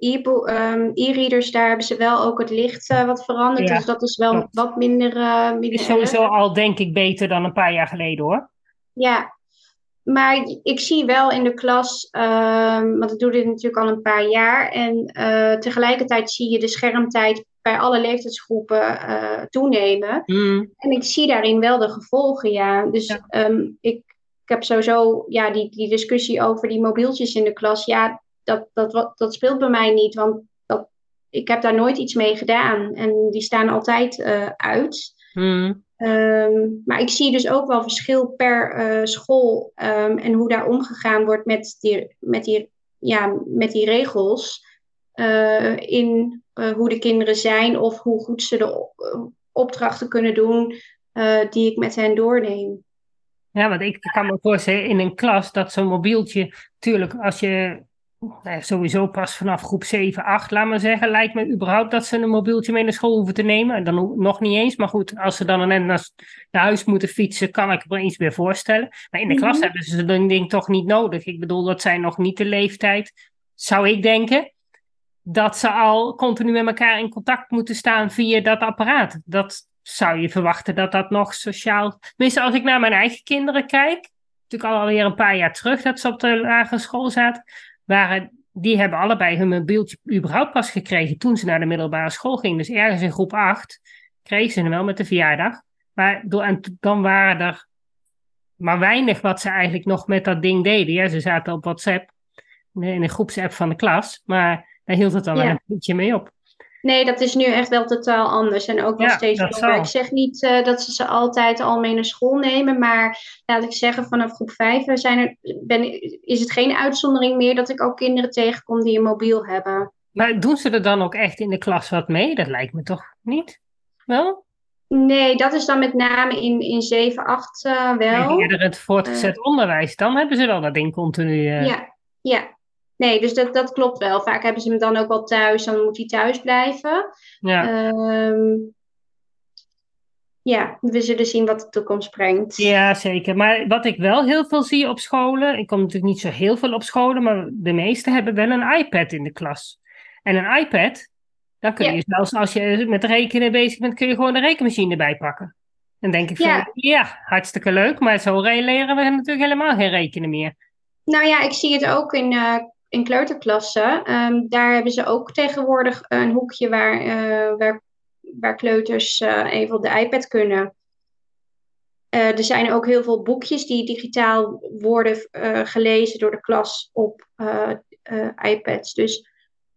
um, e-readers, daar hebben ze wel ook het licht uh, wat veranderd. Ja, dus dat is wel klopt. wat minder... minder is sowieso erg. al, denk ik, beter dan een paar jaar geleden, hoor. Ja, maar ik zie wel in de klas, um, want ik doe dit natuurlijk al een paar jaar. En tegelijkertijd zie je de schermtijd bij alle leeftijdsgroepen toenemen. Mm. En ik zie daarin wel de gevolgen, ja. Dus ja. Ik, ik heb sowieso ja, die, die discussie over die mobieltjes in de klas. Ja, dat, dat, dat speelt bij mij niet, want dat, ik heb daar nooit iets mee gedaan. En die staan altijd uh, uit. Mm. Um, maar ik zie dus ook wel verschil per uh, school um, en hoe daar omgegaan wordt met die, met die, ja, met die regels. Uh, in hoe de kinderen zijn of hoe goed ze de opdrachten kunnen doen die ik met hen doorneem. Ja, want ik kan me voorstellen in een klas dat zo'n mobieltje, natuurlijk, als je nou, sowieso pas vanaf groep 7, 8, laat maar zeggen, lijkt me überhaupt dat ze een mobieltje mee naar school hoeven te nemen. Dan nog niet eens, maar goed, als ze dan net naar, naar huis moeten fietsen, kan ik me iets meer voorstellen. Maar in de klas mm -hmm. hebben ze dat ding toch niet nodig. Ik bedoel, dat zijn nog niet de leeftijd, zou ik denken, dat ze al continu met elkaar in contact moeten staan via dat apparaat. Dat zou je verwachten dat dat nog sociaal... Tenminste, als ik naar mijn eigen kinderen kijk, natuurlijk alweer een paar jaar terug dat ze op de lagere school zaten waren, die hebben allebei hun mobieltje überhaupt pas gekregen toen ze naar de middelbare school gingen. Dus ergens in groep 8 kregen ze hem wel met de verjaardag. Maar en dan waren er maar weinig wat ze eigenlijk nog met dat ding deden. Ja, ze zaten op WhatsApp, in de groepsapp van de klas, maar daar hield het dan ja. een beetje mee op. Nee, dat is nu echt wel totaal anders. En ook wel Ja, steeds. Ik zeg niet eh, dat ze ze altijd al mee naar school nemen. Maar laat ik zeggen, vanaf groep 5 zijn er, ben, is het geen uitzondering meer dat ik ook kinderen tegenkom die een mobiel hebben. Maar doen ze er dan ook echt in de klas wat mee? Dat lijkt me toch niet? Wel? Nee, dat is dan met name in, in 7, 8 uh, wel. Eerder het voortgezet onderwijs. Dan hebben ze wel dat ding continu. eh, Ja, ja. Nee, dus dat, dat klopt wel. Vaak hebben ze hem dan ook wel thuis, dan moet hij thuis blijven. ja. Ehm, ja, we zullen zien wat de toekomst brengt. Ja, zeker. Maar wat ik wel heel veel zie op scholen, ik kom natuurlijk niet zo heel veel op scholen, maar de meeste hebben wel een iPad in de klas. En een iPad, dan kun je Ja. zelfs als je met rekenen bezig bent, kun je gewoon de rekenmachine erbij pakken. Dan denk ik van, Ja. ja, hartstikke leuk, maar zo leren we natuurlijk helemaal geen rekenen meer. Nou ja, ik zie het ook in, eh, in kleuterklassen. Ehm, daar hebben ze ook tegenwoordig een hoekje waar, eh, waar, waar kleuters eh, even op de iPad kunnen. Eh, er zijn ook heel veel boekjes die digitaal worden eh, gelezen door de klas op eh, eh, iPads. Dus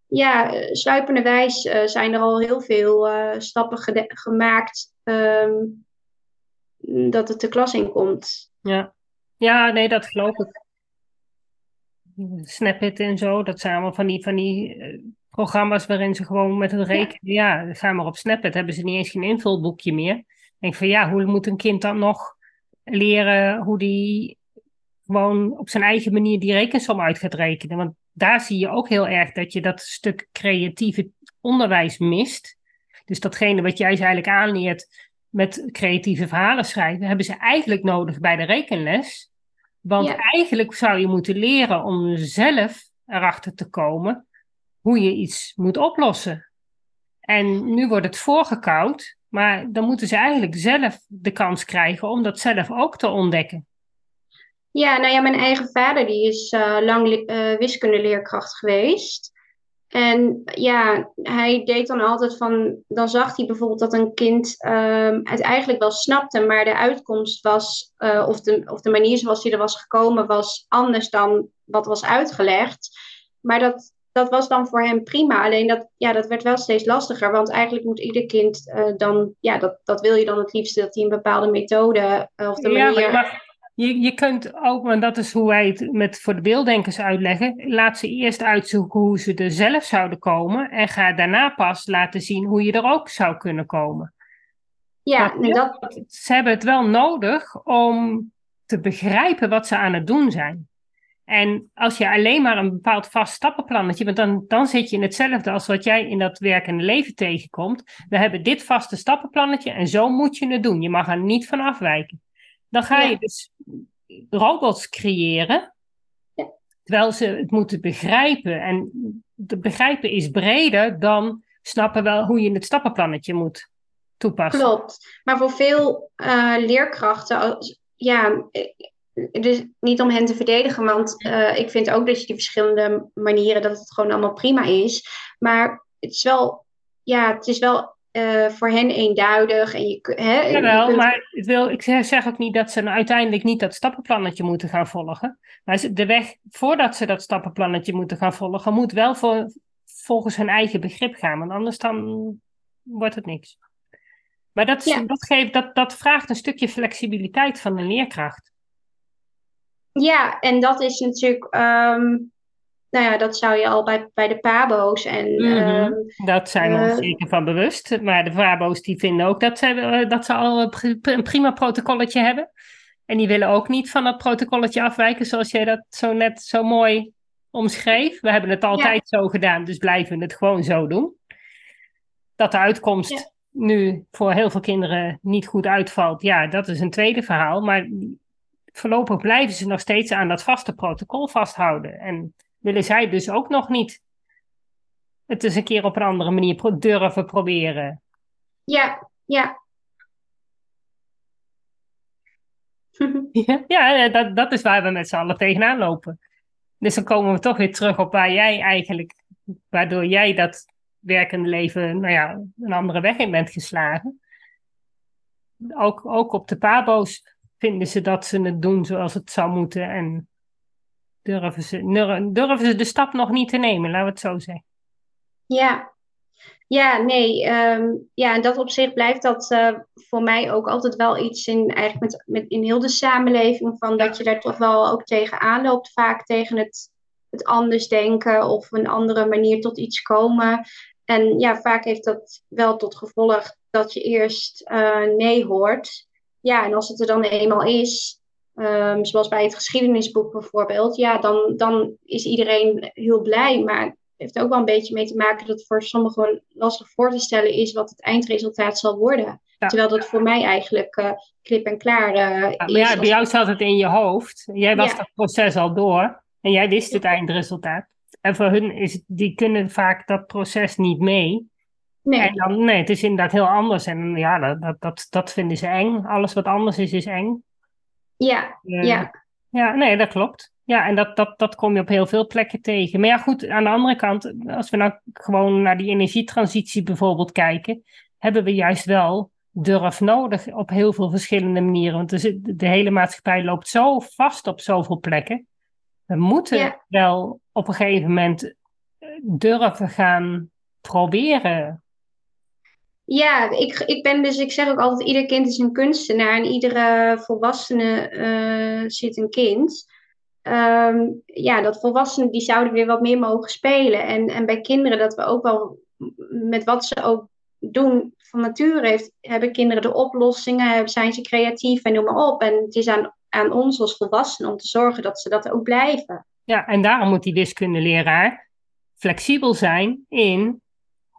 ja, eh, sluipende wijs eh, zijn er al heel veel eh, stappen gemaakt ehm, dat het de klas in komt. Ja. Ja, nee, dat geloof ik. Snapit en zo. Dat zijn allemaal van die, van die eh, programma's waarin ze gewoon met het rekenen... Ja, ja ga maar op Snapit. Hebben ze niet eens geen invulboekje meer. Ik denk van ja, hoe moet een kind dan nog leren hoe die gewoon op zijn eigen manier die rekensom uit gaat rekenen? Want daar zie je ook heel erg dat je dat stuk creatieve onderwijs mist. Dus datgene wat jij ze eigenlijk aanleert met creatieve verhalen schrijven, hebben ze eigenlijk nodig bij de rekenles. Want eigenlijk zou je moeten leren om zelf erachter te komen hoe je iets moet oplossen. En nu wordt het voorgekoud, maar dan moeten ze eigenlijk zelf de kans krijgen om dat zelf ook te ontdekken. Ja, nou ja, mijn eigen vader die is uh, lang uh, wiskundeleerkracht geweest. En ja, hij deed dan altijd van, dan zag hij bijvoorbeeld dat een kind um, het eigenlijk wel snapte, maar de uitkomst was, uh, of, de, of de manier zoals hij er was gekomen, was anders dan wat was uitgelegd. Maar dat, dat was dan voor hem prima. Alleen dat, ja, dat werd wel steeds lastiger, want eigenlijk moet ieder kind uh, dan, ja, dat, dat wil je dan het liefste, dat hij een bepaalde methode uh, of de manier... Ja, je, je kunt ook, en dat is hoe wij het met, voor de beelddenkers uitleggen, laat ze eerst uitzoeken hoe ze er zelf zouden komen en ga daarna pas laten zien hoe je er ook zou kunnen komen. Ja, dat... Ze hebben het wel nodig om te begrijpen wat ze aan het doen zijn. En als je alleen maar een bepaald vast stappenplannetje, want dan, dan zit je in hetzelfde als wat jij in dat werkende leven tegenkomt. We hebben dit vaste stappenplannetje en zo moet je het doen. Je mag er niet van afwijken. Dan ga je dus robots creëren, ja. terwijl ze het moeten begrijpen. En de begrijpen is breder dan snappen wel hoe je het stappenplannetje moet toepassen. Klopt. Maar voor veel uh, leerkrachten, ja, dus niet om hen te verdedigen, want uh, ik vind ook dat je die verschillende manieren, dat het gewoon allemaal prima is. Maar het is wel, ja, het is wel uh, voor hen eenduidig. En je, hè, Jawel, kunt... maar ik, wil, ik zeg ook niet dat ze nou uiteindelijk niet dat stappenplannetje moeten gaan volgen. Maar de weg voordat ze dat stappenplannetje moeten gaan volgen, moet wel voor, volgens hun eigen begrip gaan. Want anders dan wordt het niks. Maar dat, ja. dat, geeft, dat, dat vraagt een stukje flexibiliteit van de leerkracht. Ja, en dat is natuurlijk. Um, nou ja, dat zou je al bij, bij de PABO's en... Mm -hmm. dat zijn we uh, ons zeker van bewust. Maar de PABO's die vinden ook dat ze, dat ze al een prima protocolletje hebben. En die willen ook niet van dat protocolletje afwijken zoals jij dat zo net zo mooi omschreef. We hebben het altijd ja. zo gedaan, dus blijven we het gewoon zo doen. Dat de uitkomst ja. nu voor heel veel kinderen niet goed uitvalt, ja, dat is een tweede verhaal. Maar voorlopig blijven ze nog steeds aan dat vaste protocol vasthouden. En willen zij dus ook nog niet het eens een keer op een andere manier durven proberen. Ja, ja. ja, ja dat, dat is waar we met z'n allen tegenaan lopen. Dus dan komen we toch weer terug op waar jij eigenlijk, waardoor jij dat werkende leven, nou ja, een andere weg in bent geslagen. Ook, ook op de pabo's vinden ze dat ze het doen zoals het zou moeten. En durven ze, durven ze de stap nog niet te nemen, laten we het zo zeggen. Ja, ja, nee. Um, ja, in dat opzicht blijft dat uh, voor mij ook altijd wel iets in, eigenlijk met, met, in heel de samenleving, van dat je daar toch wel ook tegenaan loopt, vaak tegen het, het anders denken of een andere manier tot iets komen. En ja, vaak heeft dat wel tot gevolg dat je eerst uh, nee hoort. Ja, en als het er dan eenmaal is, Um, zoals bij het geschiedenisboek bijvoorbeeld, ja, dan, dan is iedereen heel blij. Maar het heeft ook wel een beetje mee te maken dat het voor sommigen lastig voor te stellen is wat het eindresultaat zal worden. Ja. Terwijl dat voor mij eigenlijk uh, klip en klaar uh, ja, is. Ja, bij jou zat het in je hoofd. Jij was dat proces al door en jij wist het eindresultaat. En voor hun is die kunnen vaak dat proces niet mee. Nee. En dan, nee, het is inderdaad heel anders. En ja, dat, dat, dat vinden ze eng. Alles wat anders is, is eng. Ja, ja. Ja, nee, dat klopt. Ja, en dat, dat, dat kom je op heel veel plekken tegen. Maar ja, goed, aan de andere kant, als we nou gewoon naar die energietransitie bijvoorbeeld kijken, hebben we juist wel durf nodig op heel veel verschillende manieren. Want de, de hele maatschappij loopt zo vast op zoveel plekken. We moeten ja. wel op een gegeven moment durven gaan proberen ja, ik, ik ben dus, ik zeg ook altijd, ieder kind is een kunstenaar en iedere volwassene uh, zit een kind. ehm, ja, dat volwassenen die zouden weer wat meer mogen spelen. En, en bij kinderen dat we ook wel met wat ze ook doen van nature heeft, hebben kinderen de oplossingen, zijn ze creatief en noem maar op. En het is aan, aan ons als volwassenen om te zorgen dat ze dat ook blijven. Ja, en daarom moet die wiskundeleraar flexibel zijn in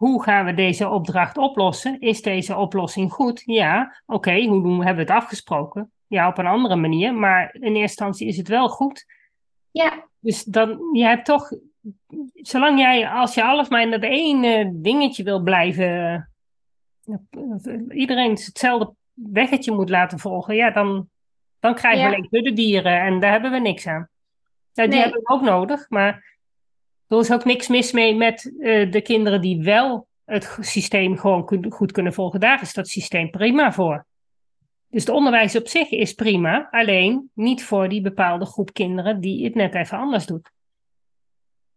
hoe gaan we deze opdracht oplossen? Is deze oplossing goed? Ja, oké, hoe doen, hebben we het afgesproken? Ja, op een andere manier, maar in eerste instantie is het wel goed. Ja. Dus dan, je hebt toch, zolang jij, als je alles maar in dat ene dingetje wil blijven, iedereen hetzelfde weggetje moet laten volgen, ja, dan, dan krijgen we alleen dieren en daar hebben we niks aan. Ja, die hebben we ook nodig, maar er is ook niks mis mee met uh, de kinderen die wel het systeem gewoon goed kunnen volgen. Daar is dat systeem prima voor. Dus het onderwijs op zich is prima, alleen niet voor die bepaalde groep kinderen die het net even anders doet.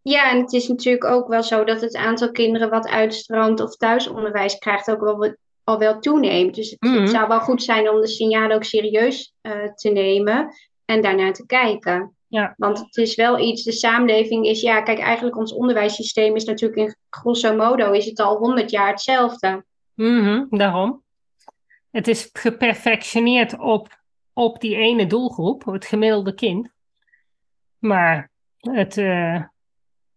Ja, en het is natuurlijk ook wel zo dat het aantal kinderen wat uitstroomt of thuisonderwijs krijgt ook wel, al wel toeneemt. Dus het, mhm. zou wel goed zijn om de signalen ook serieus uh, te nemen en daarnaar te kijken. Ja. Want het is wel iets, de samenleving is, ja, kijk, eigenlijk ons onderwijssysteem is natuurlijk in grosso modo is het al honderd jaar hetzelfde. Mm daarom. Het is geperfectioneerd op, op die ene doelgroep, het gemiddelde kind. Maar het, uh,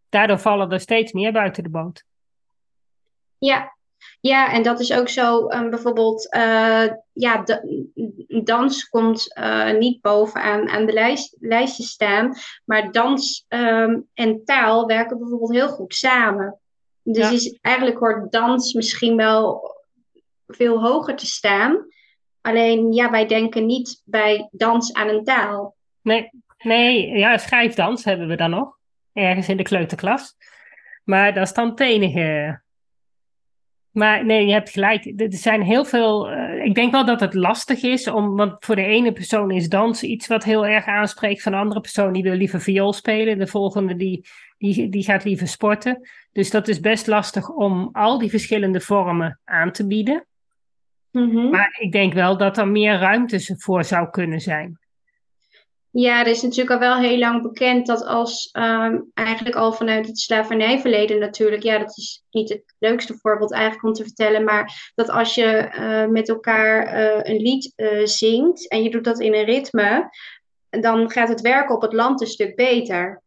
daardoor vallen er steeds meer buiten de boot. Ja, ja, en dat is ook zo, um, bijvoorbeeld, uh, ja, dans komt uh, niet bovenaan aan de lijst, lijstje staan, maar dans um, en taal werken bijvoorbeeld heel goed samen. Dus is, eigenlijk hoort dans misschien wel veel hoger te staan. Alleen, ja, wij denken niet bij dans aan een taal. Nee, nee ja, schrijfdans hebben we dan nog, ergens in de kleuterklas. Maar dat is dan het enige maar nee, je hebt gelijk. Er zijn heel veel. Uh, ik denk wel dat het lastig is, om, want voor de ene persoon is dans iets wat heel erg aanspreekt. Van de andere persoon die wil liever viool spelen. De volgende die, die, die gaat liever sporten. Dus dat is best lastig om al die verschillende vormen aan te bieden. Mm Maar ik denk wel dat er meer ruimte voor zou kunnen zijn. Ja, er is natuurlijk al wel heel lang bekend dat als um, eigenlijk al vanuit het slavernijverleden natuurlijk, ja, dat is niet het leukste voorbeeld eigenlijk om te vertellen, maar dat als je uh, met elkaar uh, een lied uh, zingt en je doet dat in een ritme, dan gaat het werken op het land een stuk beter.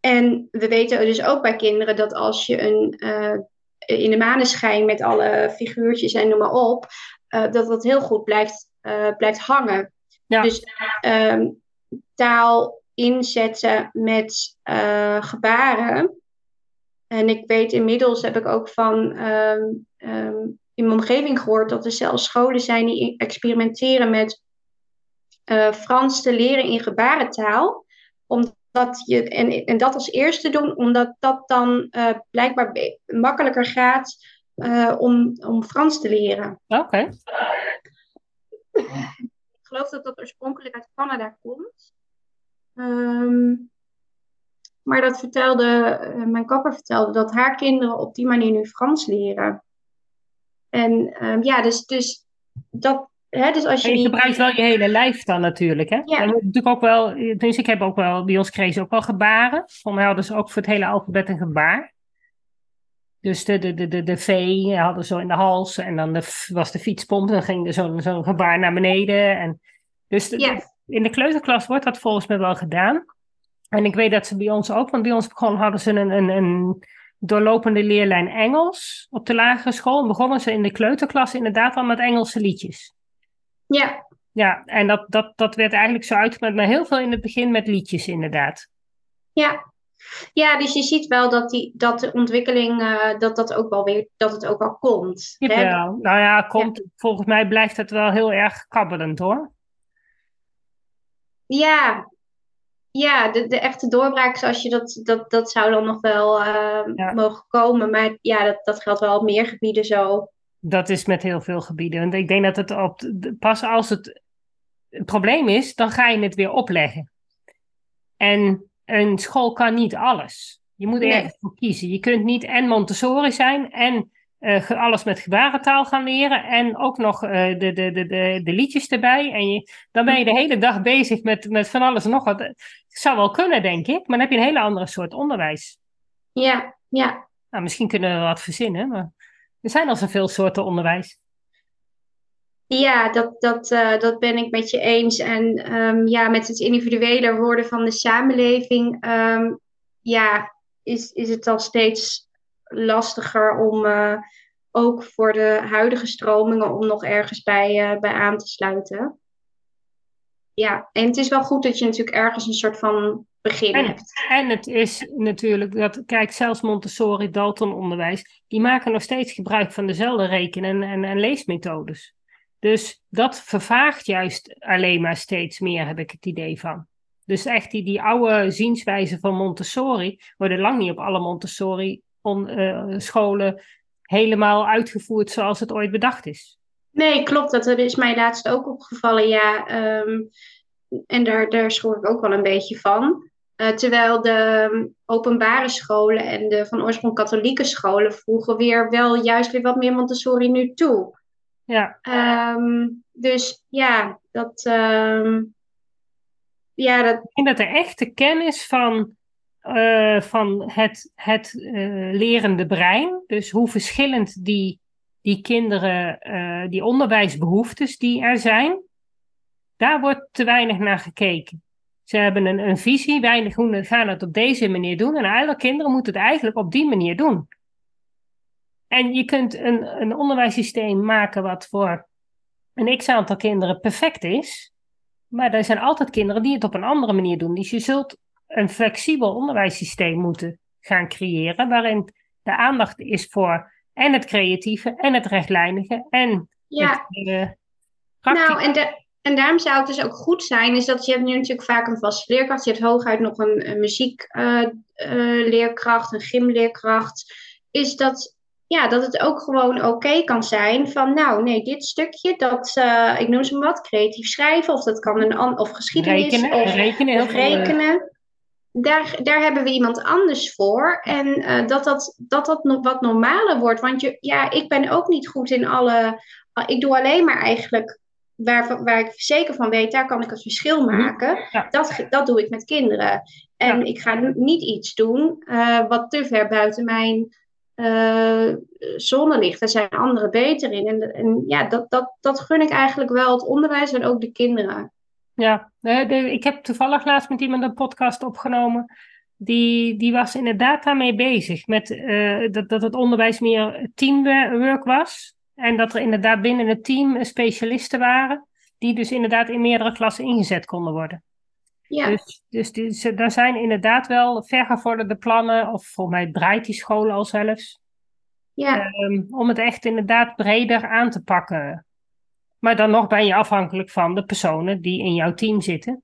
En we weten dus ook bij kinderen dat als je een, in de maneschijn met alle figuurtjes en noem maar op, dat dat heel goed blijft, blijft hangen. Ja. Dus um, taal inzetten met uh, gebaren. En ik weet inmiddels, heb ik ook van um, um, in mijn omgeving gehoord, dat er zelfs scholen zijn die experimenteren met uh, Frans te leren in gebarentaal. Omdat je, en, en dat als eerste doen, omdat dat dan uh, blijkbaar makkelijker gaat om, om Frans te leren. Oké. Geloof dat dat oorspronkelijk uit Canada komt. Um, maar dat vertelde, uh, mijn kapper vertelde dat haar kinderen op die manier nu Frans leren. En um, ja, dus, dus dat. Hè, dus als je, je gebruikt wel je hele lijf dan natuurlijk. Hè? Ja. En natuurlijk ook wel, dus ik heb ook wel, bij ons kregen ze ook wel gebaren. Van mij hadden ze ook voor het hele alfabet een gebaar. Dus de, de, de, de, de V hadden zo in de hals en dan de, was de fietspomp. Dan ging er zo'n zo gebaar naar beneden. En dus de, in de kleuterklas wordt dat volgens mij wel gedaan. En ik weet dat ze bij ons ook, want bij ons begon, hadden ze een, een, een doorlopende leerlijn Engels op de lagere school. En begonnen ze in de kleuterklas inderdaad al met Engelse liedjes. Ja. Ja, en dat, dat, dat werd eigenlijk zo uitgemaakt, maar heel veel in het begin met liedjes inderdaad. Ja, ja, dus je ziet wel dat, die, dat de ontwikkeling, uh, dat, dat, ook wel weer, dat het ook wel komt. Ja, nou ja, komt, ja. volgens mij blijft het wel heel erg kabbelend hoor. Ja, ja de, de echte doorbraak zoals je dat, dat, dat zou dan nog wel uh, ja. mogen komen. Maar ja, dat, dat geldt wel op meer gebieden zo. Dat is met heel veel gebieden. Want ik denk dat het op, pas als het het probleem is, dan ga je het weer opleggen. En een school kan niet alles. Je moet nee. ergens voor kiezen. Je kunt niet en Montessori zijn en uh, alles met gebarentaal gaan leren en ook nog uh, de, de, de, de, de liedjes erbij. En je, dan ben je de hele dag bezig met, met van alles en nog wat. Zou wel kunnen, denk ik, maar dan heb je een hele andere soort onderwijs. Ja, ja. Nou, misschien kunnen we wat verzinnen, maar er zijn al zoveel soorten onderwijs. Ja, dat, dat, uh, dat ben ik met je eens. En um, ja, met het individueler worden van de samenleving, um, ja, is, is het al steeds lastiger om uh, ook voor de huidige stromingen om nog ergens bij, uh, bij aan te sluiten. Ja, en het is wel goed dat je natuurlijk ergens een soort van begin en, hebt. En het is natuurlijk dat, kijk, zelfs Montessori, Dalton onderwijs, die maken nog steeds gebruik van dezelfde rekenen- en, en leesmethodes. Dus dat vervaagt juist alleen maar steeds meer, heb ik het idee van. Dus echt die, die oude zienswijze van Montessori worden lang niet op alle Montessori-scholen uh, helemaal uitgevoerd zoals het ooit bedacht is. Nee, klopt. Dat is mij laatst ook opgevallen. Ja, um, en daar, daar schrok ik ook wel een beetje van. Uh, terwijl de um, openbare scholen en de van oorsprong katholieke scholen voegen weer wel juist weer wat meer Montessori nu toe. Ja. Um, dus ja, dat. Um, ja, dat... Ik denk dat de echte kennis van, uh, van het, het uh, lerende brein, dus hoe verschillend die, die kinderen, uh, die onderwijsbehoeftes die er zijn, daar wordt te weinig naar gekeken. Ze hebben een, een visie, weinig hoe gaan het op deze manier doen. En alle kinderen moeten het eigenlijk op die manier doen. En je kunt een, een onderwijssysteem maken wat voor een x-aantal kinderen perfect is. Maar er zijn altijd kinderen die het op een andere manier doen. Dus je zult een flexibel onderwijssysteem moeten gaan creëren. Waarin de aandacht is voor en het creatieve en het rechtlijnige en ja. het uh, Nou, en, de, en daarom zou het dus ook goed zijn, is dat je hebt nu natuurlijk vaak een vaste leerkracht. Je hebt hooguit nog een, een muziekleerkracht, uh, uh, een gymleerkracht. Is dat ja, dat het ook gewoon oké okay kan zijn van, nou nee, dit stukje, dat, uh, ik noem ze maar wat, creatief schrijven, of dat kan een of geschiedenis, rekenen, of rekenen. Of rekenen. Daar, daar hebben we iemand anders voor. En uh, dat, dat, dat dat wat normaler wordt. Want je, ja, ik ben ook niet goed in alle. Ik doe alleen maar eigenlijk waar, waar ik zeker van weet, daar kan ik het verschil maken. Ja. Dat, dat doe ik met kinderen. En Ja. ik ga niet iets doen uh, wat te ver buiten mijn uh, zone ligt. Daar zijn anderen beter in. En, en ja, dat, dat, dat gun ik eigenlijk wel het onderwijs en ook de kinderen. Ja, ik heb toevallig laatst met iemand een podcast opgenomen. Die, die was inderdaad daarmee bezig. Met, uh, dat, dat het onderwijs meer teamwork was. En dat er inderdaad binnen het team specialisten waren. Die dus inderdaad in meerdere klassen ingezet konden worden. Ja. Dus, dus die, daar zijn inderdaad wel vergevorderde plannen. Of volgens mij draait die school al zelfs. Ja. Um, om het echt inderdaad breder aan te pakken. Maar dan nog ben je afhankelijk van de personen die in jouw team zitten.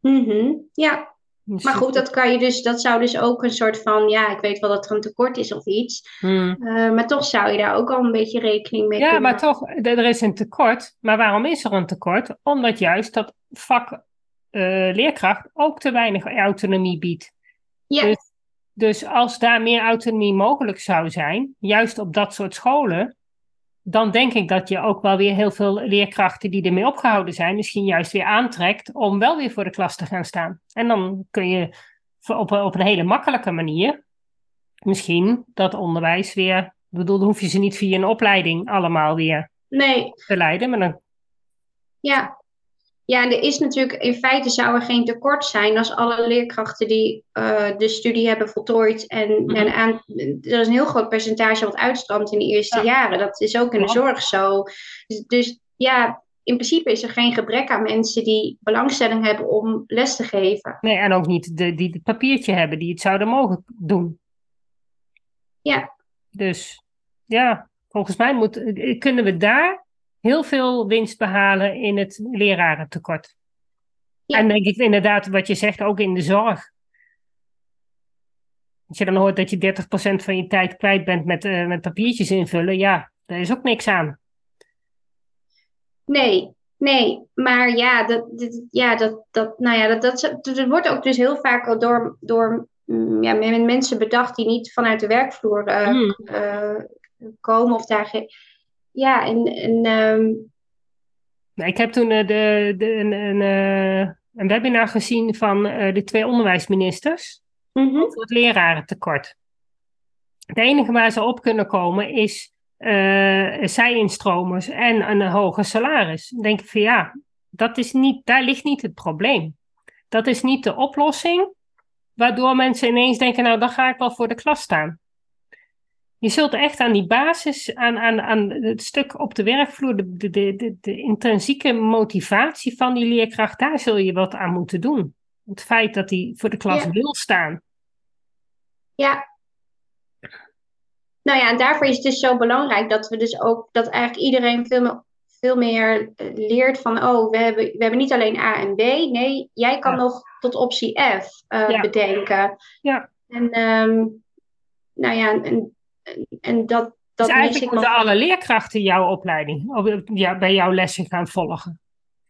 Mm -hmm. Ja, dus maar goed, dat kan je dus, dat zou dus ook een soort van, ja, ik weet wel dat er een tekort is of iets. Hmm. Uh, maar toch zou je daar ook al een beetje rekening mee ja, kunnen. maar toch, er is een tekort. Maar waarom is er een tekort? Omdat juist dat vak uh, leerkracht ook te weinig autonomie biedt. Ja. Dus, dus als daar meer autonomie mogelijk zou zijn, juist op dat soort scholen, dan denk ik dat je ook wel weer heel veel leerkrachten die ermee opgehouden zijn, misschien juist weer aantrekt om wel weer voor de klas te gaan staan. En dan kun je op, op een hele makkelijke manier misschien dat onderwijs weer. Ik bedoel, dan hoef je ze niet via een opleiding allemaal weer nee. te leiden. Maar dan... Ja. Ja, en er is natuurlijk, in feite zou er geen tekort zijn als alle leerkrachten die uh, de studie hebben voltooid. En, -hmm. en aan, er is een heel groot percentage wat uitstroomt in de eerste ja. jaren. Dat is ook in de zorg zo. Dus, dus, ja, in principe is er geen gebrek aan mensen die belangstelling hebben om les te geven. Nee, en ook niet de, die het papiertje hebben die het zouden mogen doen. Ja. Dus ja, volgens mij moet, kunnen we daar heel veel winst behalen in het lerarentekort. Ja. En denk ik inderdaad, wat je zegt, ook in de zorg. Als je dan hoort dat je 30% van je tijd kwijt bent met, uh, met papiertjes invullen, ja, daar is ook niks aan. Nee, nee, maar ja, dat, ja, dat, dat, nou ja, dat, dat, dat wordt ook dus heel vaak door, door ja, mensen bedacht die niet vanuit de werkvloer uh, mm. uh, komen of daar. Ja, en. en um... ik heb toen uh, de, de, een, een, uh, een webinar gezien van uh, de twee onderwijsministers mm -hmm. over het lerarentekort. Het enige waar ze op kunnen komen is zij-instromers en een hoger salaris. Dan denk ik van ja, dat is niet, daar ligt niet het probleem. Dat is niet de oplossing, waardoor mensen ineens denken, nou dan ga ik wel voor de klas staan. Je zult echt aan die basis, aan, aan, aan het stuk op de werkvloer, de, de, de, de intrinsieke motivatie van die leerkracht, daar zul je wat aan moeten doen. Het feit dat hij voor de klas Ja. wil staan. Ja. Nou ja, en daarvoor is het dus zo belangrijk dat we dus ook, dat eigenlijk iedereen veel meer, veel meer eh, leert van, oh, we hebben, we hebben niet alleen A en B. Nee, jij kan Ja. nog tot optie F eh, Ja. bedenken. Ja. En, ehm, nou ja, en, en, dat, dat Dus eigenlijk moeten nog. alle leerkrachten jouw opleiding, of ja, bij jouw lessen gaan volgen.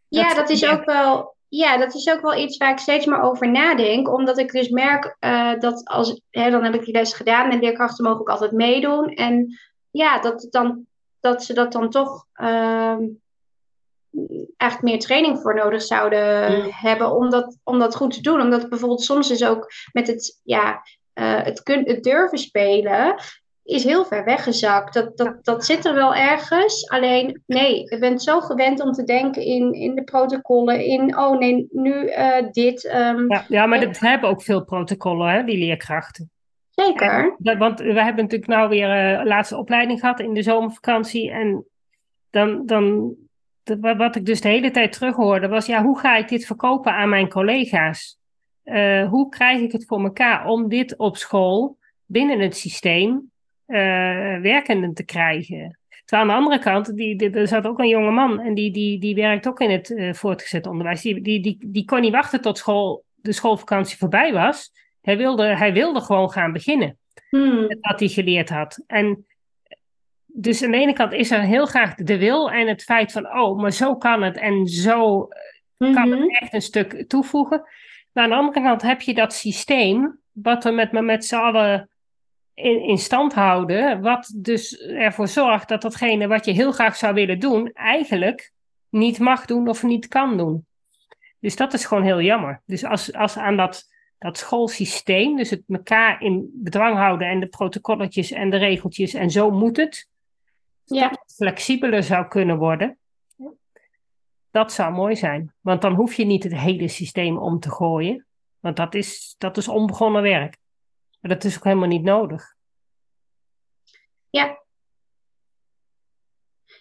Ja, dat- dat is ja. ook wel, ja, dat is ook wel iets waar ik steeds meer over nadenk. Omdat ik dus merk eh, dat als, hè, dan heb ik die les gedaan en leerkrachten mogen ook altijd meedoen. En ja, dat, dan, dat ze dat dan toch ehm, eigenlijk meer training voor nodig zouden hebben om dat, om dat goed te doen. Omdat bijvoorbeeld soms is ook met het, ja, eh, het, kun, het durven spelen is heel ver weggezakt. Dat, dat, dat zit er wel ergens. Alleen, nee, je bent zo gewend om te denken in, in de protocollen. In, oh nee, nu eh, dit. ehm, Ja, ja maar dat hebben ook veel protocollen, hè, die leerkrachten. Zeker. Want we hebben natuurlijk nou weer uh, laatste opleiding gehad in de zomervakantie. En dan, dan de, wat ik dus de hele tijd terughoorde was, ja, hoe ga ik dit verkopen aan mijn collega's? Uh, hoe krijg ik het voor elkaar om dit op school binnen het systeem uh, werkende te krijgen? Terwijl aan de andere kant, die, die, er zat ook een jonge man en die, die, die werkt ook in het uh, voortgezet onderwijs. Die, die, die, die kon niet wachten tot school, de schoolvakantie voorbij was. Hij wilde, hij wilde gewoon gaan beginnen hmm. met wat hij geleerd had. En dus aan de ene kant is er heel graag de wil en het feit van, oh, maar zo kan het en zo kan Mhm. het echt een stuk toevoegen. Maar aan de andere kant heb je dat systeem, wat we met, met z'n allen in, in stand houden, wat dus ervoor zorgt dat datgene wat je heel graag zou willen doen, eigenlijk niet mag doen of niet kan doen. Dus dat is gewoon heel jammer. Dus als, als aan dat, dat schoolsysteem, dus het elkaar in bedwang houden en de protocolletjes en de regeltjes en zo moet het, Ja. dat het flexibeler zou kunnen worden. Dat zou mooi zijn. Want dan hoef je niet het hele systeem om te gooien. Want dat is, dat is onbegonnen werk. Maar dat is ook helemaal niet nodig. Ja.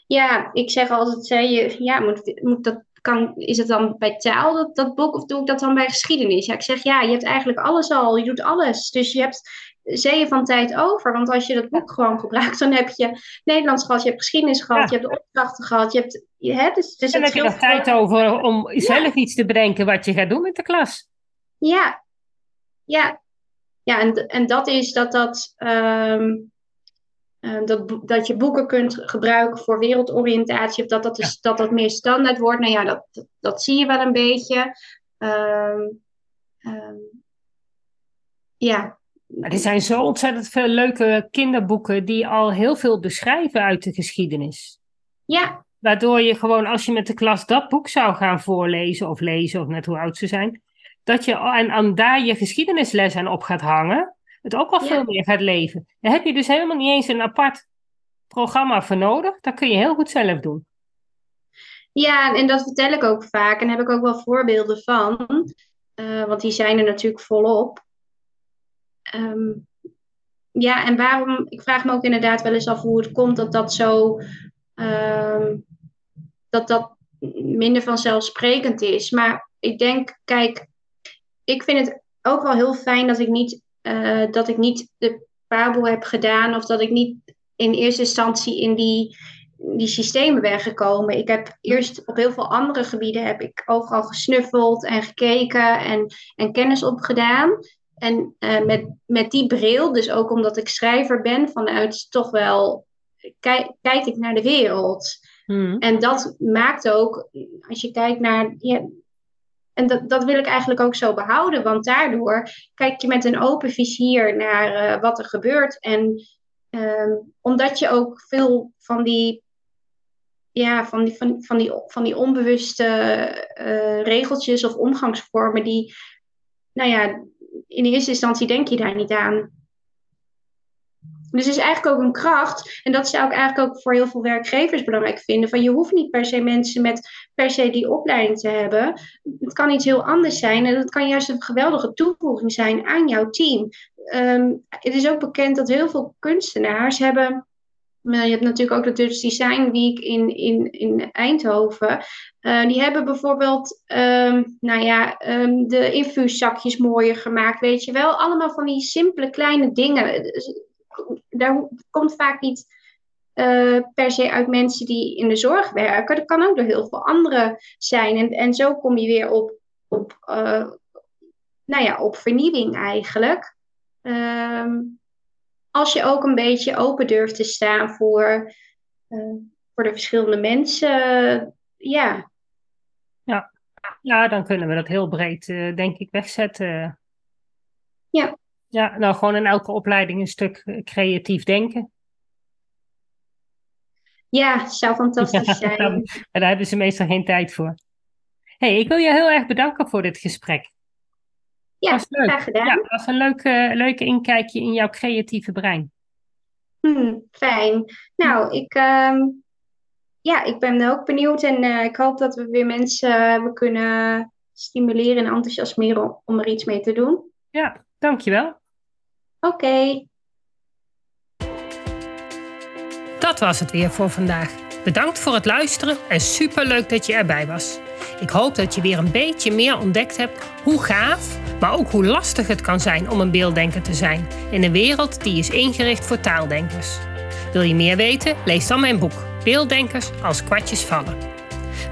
Ja, ik zeg altijd, zei je, ja, moet, moet dat, kan, is het dan bij taal dat, dat boek of doe ik dat dan bij geschiedenis? Ja, ik zeg ja, je hebt eigenlijk alles al, je doet alles. Dus je hebt zeeën van tijd over. Want als je dat boek gewoon gebruikt, dan heb je Nederlands gehad, je hebt geschiedenis gehad, Ja. je hebt de opdrachten gehad, je hebt, je, hè, dus, dus En dan heb je nog tijd over om zelf iets te bedenken wat je gaat doen met de klas. Ja, ja. Ja, en, en dat is dat dat, ehm, eh, dat, dat je boeken kunt gebruiken voor wereldoriëntatie, of dat dat, dus, dat, dat meer standaard wordt. Nou ja, dat, dat, dat zie je wel een beetje. Ehm, ehm, ja. Maar er zijn zo ontzettend veel leuke kinderboeken die al heel veel beschrijven uit de geschiedenis. Ja, Waardoor je gewoon, als je met de klas dat boek zou gaan voorlezen of lezen, of net hoe oud ze zijn, dat je en, en daar je geschiedenisles aan op gaat hangen, het ook al Ja. veel meer gaat leven. Daar heb je dus helemaal niet eens een apart programma voor nodig. Dat kun je heel goed zelf doen. ja, en dat vertel ik ook vaak. En daar heb ik ook wel voorbeelden van. Eh, want die zijn er natuurlijk volop. Ehm, ja, en waarom, ik vraag me ook inderdaad wel eens af hoe het komt dat dat zo, ehm, dat dat minder vanzelfsprekend is. Maar ik denk, kijk, ik vind het ook wel heel fijn dat ik niet, eh, dat ik niet de Pabo heb gedaan of dat ik niet in eerste instantie in die, die systemen ben gekomen. Ik heb eerst op heel veel andere gebieden heb ik overal gesnuffeld en gekeken en, en kennis opgedaan. En eh, met, met die bril, dus ook omdat ik schrijver ben, vanuit toch wel kijk, kijk ik naar de wereld. Hmm. En dat maakt ook, als je kijkt naar. Ja, en dat, dat wil ik eigenlijk ook zo behouden, want daardoor kijk je met een open vizier naar eh, wat er gebeurt. En Ehm, omdat je ook veel van die, ja, van die, van, van die, van die onbewuste uh, regeltjes of omgangsvormen, die, nou ja, in eerste instantie denk je daar niet aan. Dus het is eigenlijk ook een kracht. En dat zou ik eigenlijk ook voor heel veel werkgevers belangrijk vinden. Van je hoeft niet per se mensen met per se die opleiding te hebben. Het kan iets heel anders zijn. En dat kan juist een geweldige toevoeging zijn aan jouw team. Um, het is ook bekend dat heel veel kunstenaars hebben. Uh, je hebt natuurlijk ook de Dutch Design Week in, in, in Eindhoven. Uh, die hebben bijvoorbeeld um, nou ja, um, de infuuszakjes mooier gemaakt. Weet je wel, allemaal van die simpele kleine dingen. Daar komt vaak niet uh, per se uit mensen die in de zorg werken. Dat kan ook door heel veel anderen zijn. En, en zo kom je weer op, op, nou ja, op vernieuwing eigenlijk. Um, als je ook een beetje open durft te staan voor, uh, voor de verschillende mensen, ja. ja. Ja, dan kunnen we dat heel breed, denk ik, wegzetten. Ja. Ja, nou gewoon in elke opleiding een stuk eh, creatief denken. Ja, zou fantastisch ja, zijn. daar hebben ze meestal geen tijd voor. hey, ik wil je heel erg bedanken voor dit gesprek. Ja, was leuk. graag gedaan. Ja, dat was een leuke, leuke inkijkje in jouw creatieve brein. Hmm, fijn. Nou, ik, uh, ja, ik ben ook benieuwd en uh, ik hoop dat we weer mensen uh, kunnen stimuleren en enthousiasmeren om er iets mee te doen. Ja, dankjewel. Oké. Dat was het weer voor vandaag. Bedankt voor het luisteren en superleuk dat je erbij was. Ik hoop dat je weer een beetje meer ontdekt hebt hoe gaaf, maar ook hoe lastig het kan zijn om een beelddenker te zijn in een wereld die is ingericht voor taaldenkers. Wil je meer weten? Lees dan mijn boek Beelddenkers als kwartjes vallen.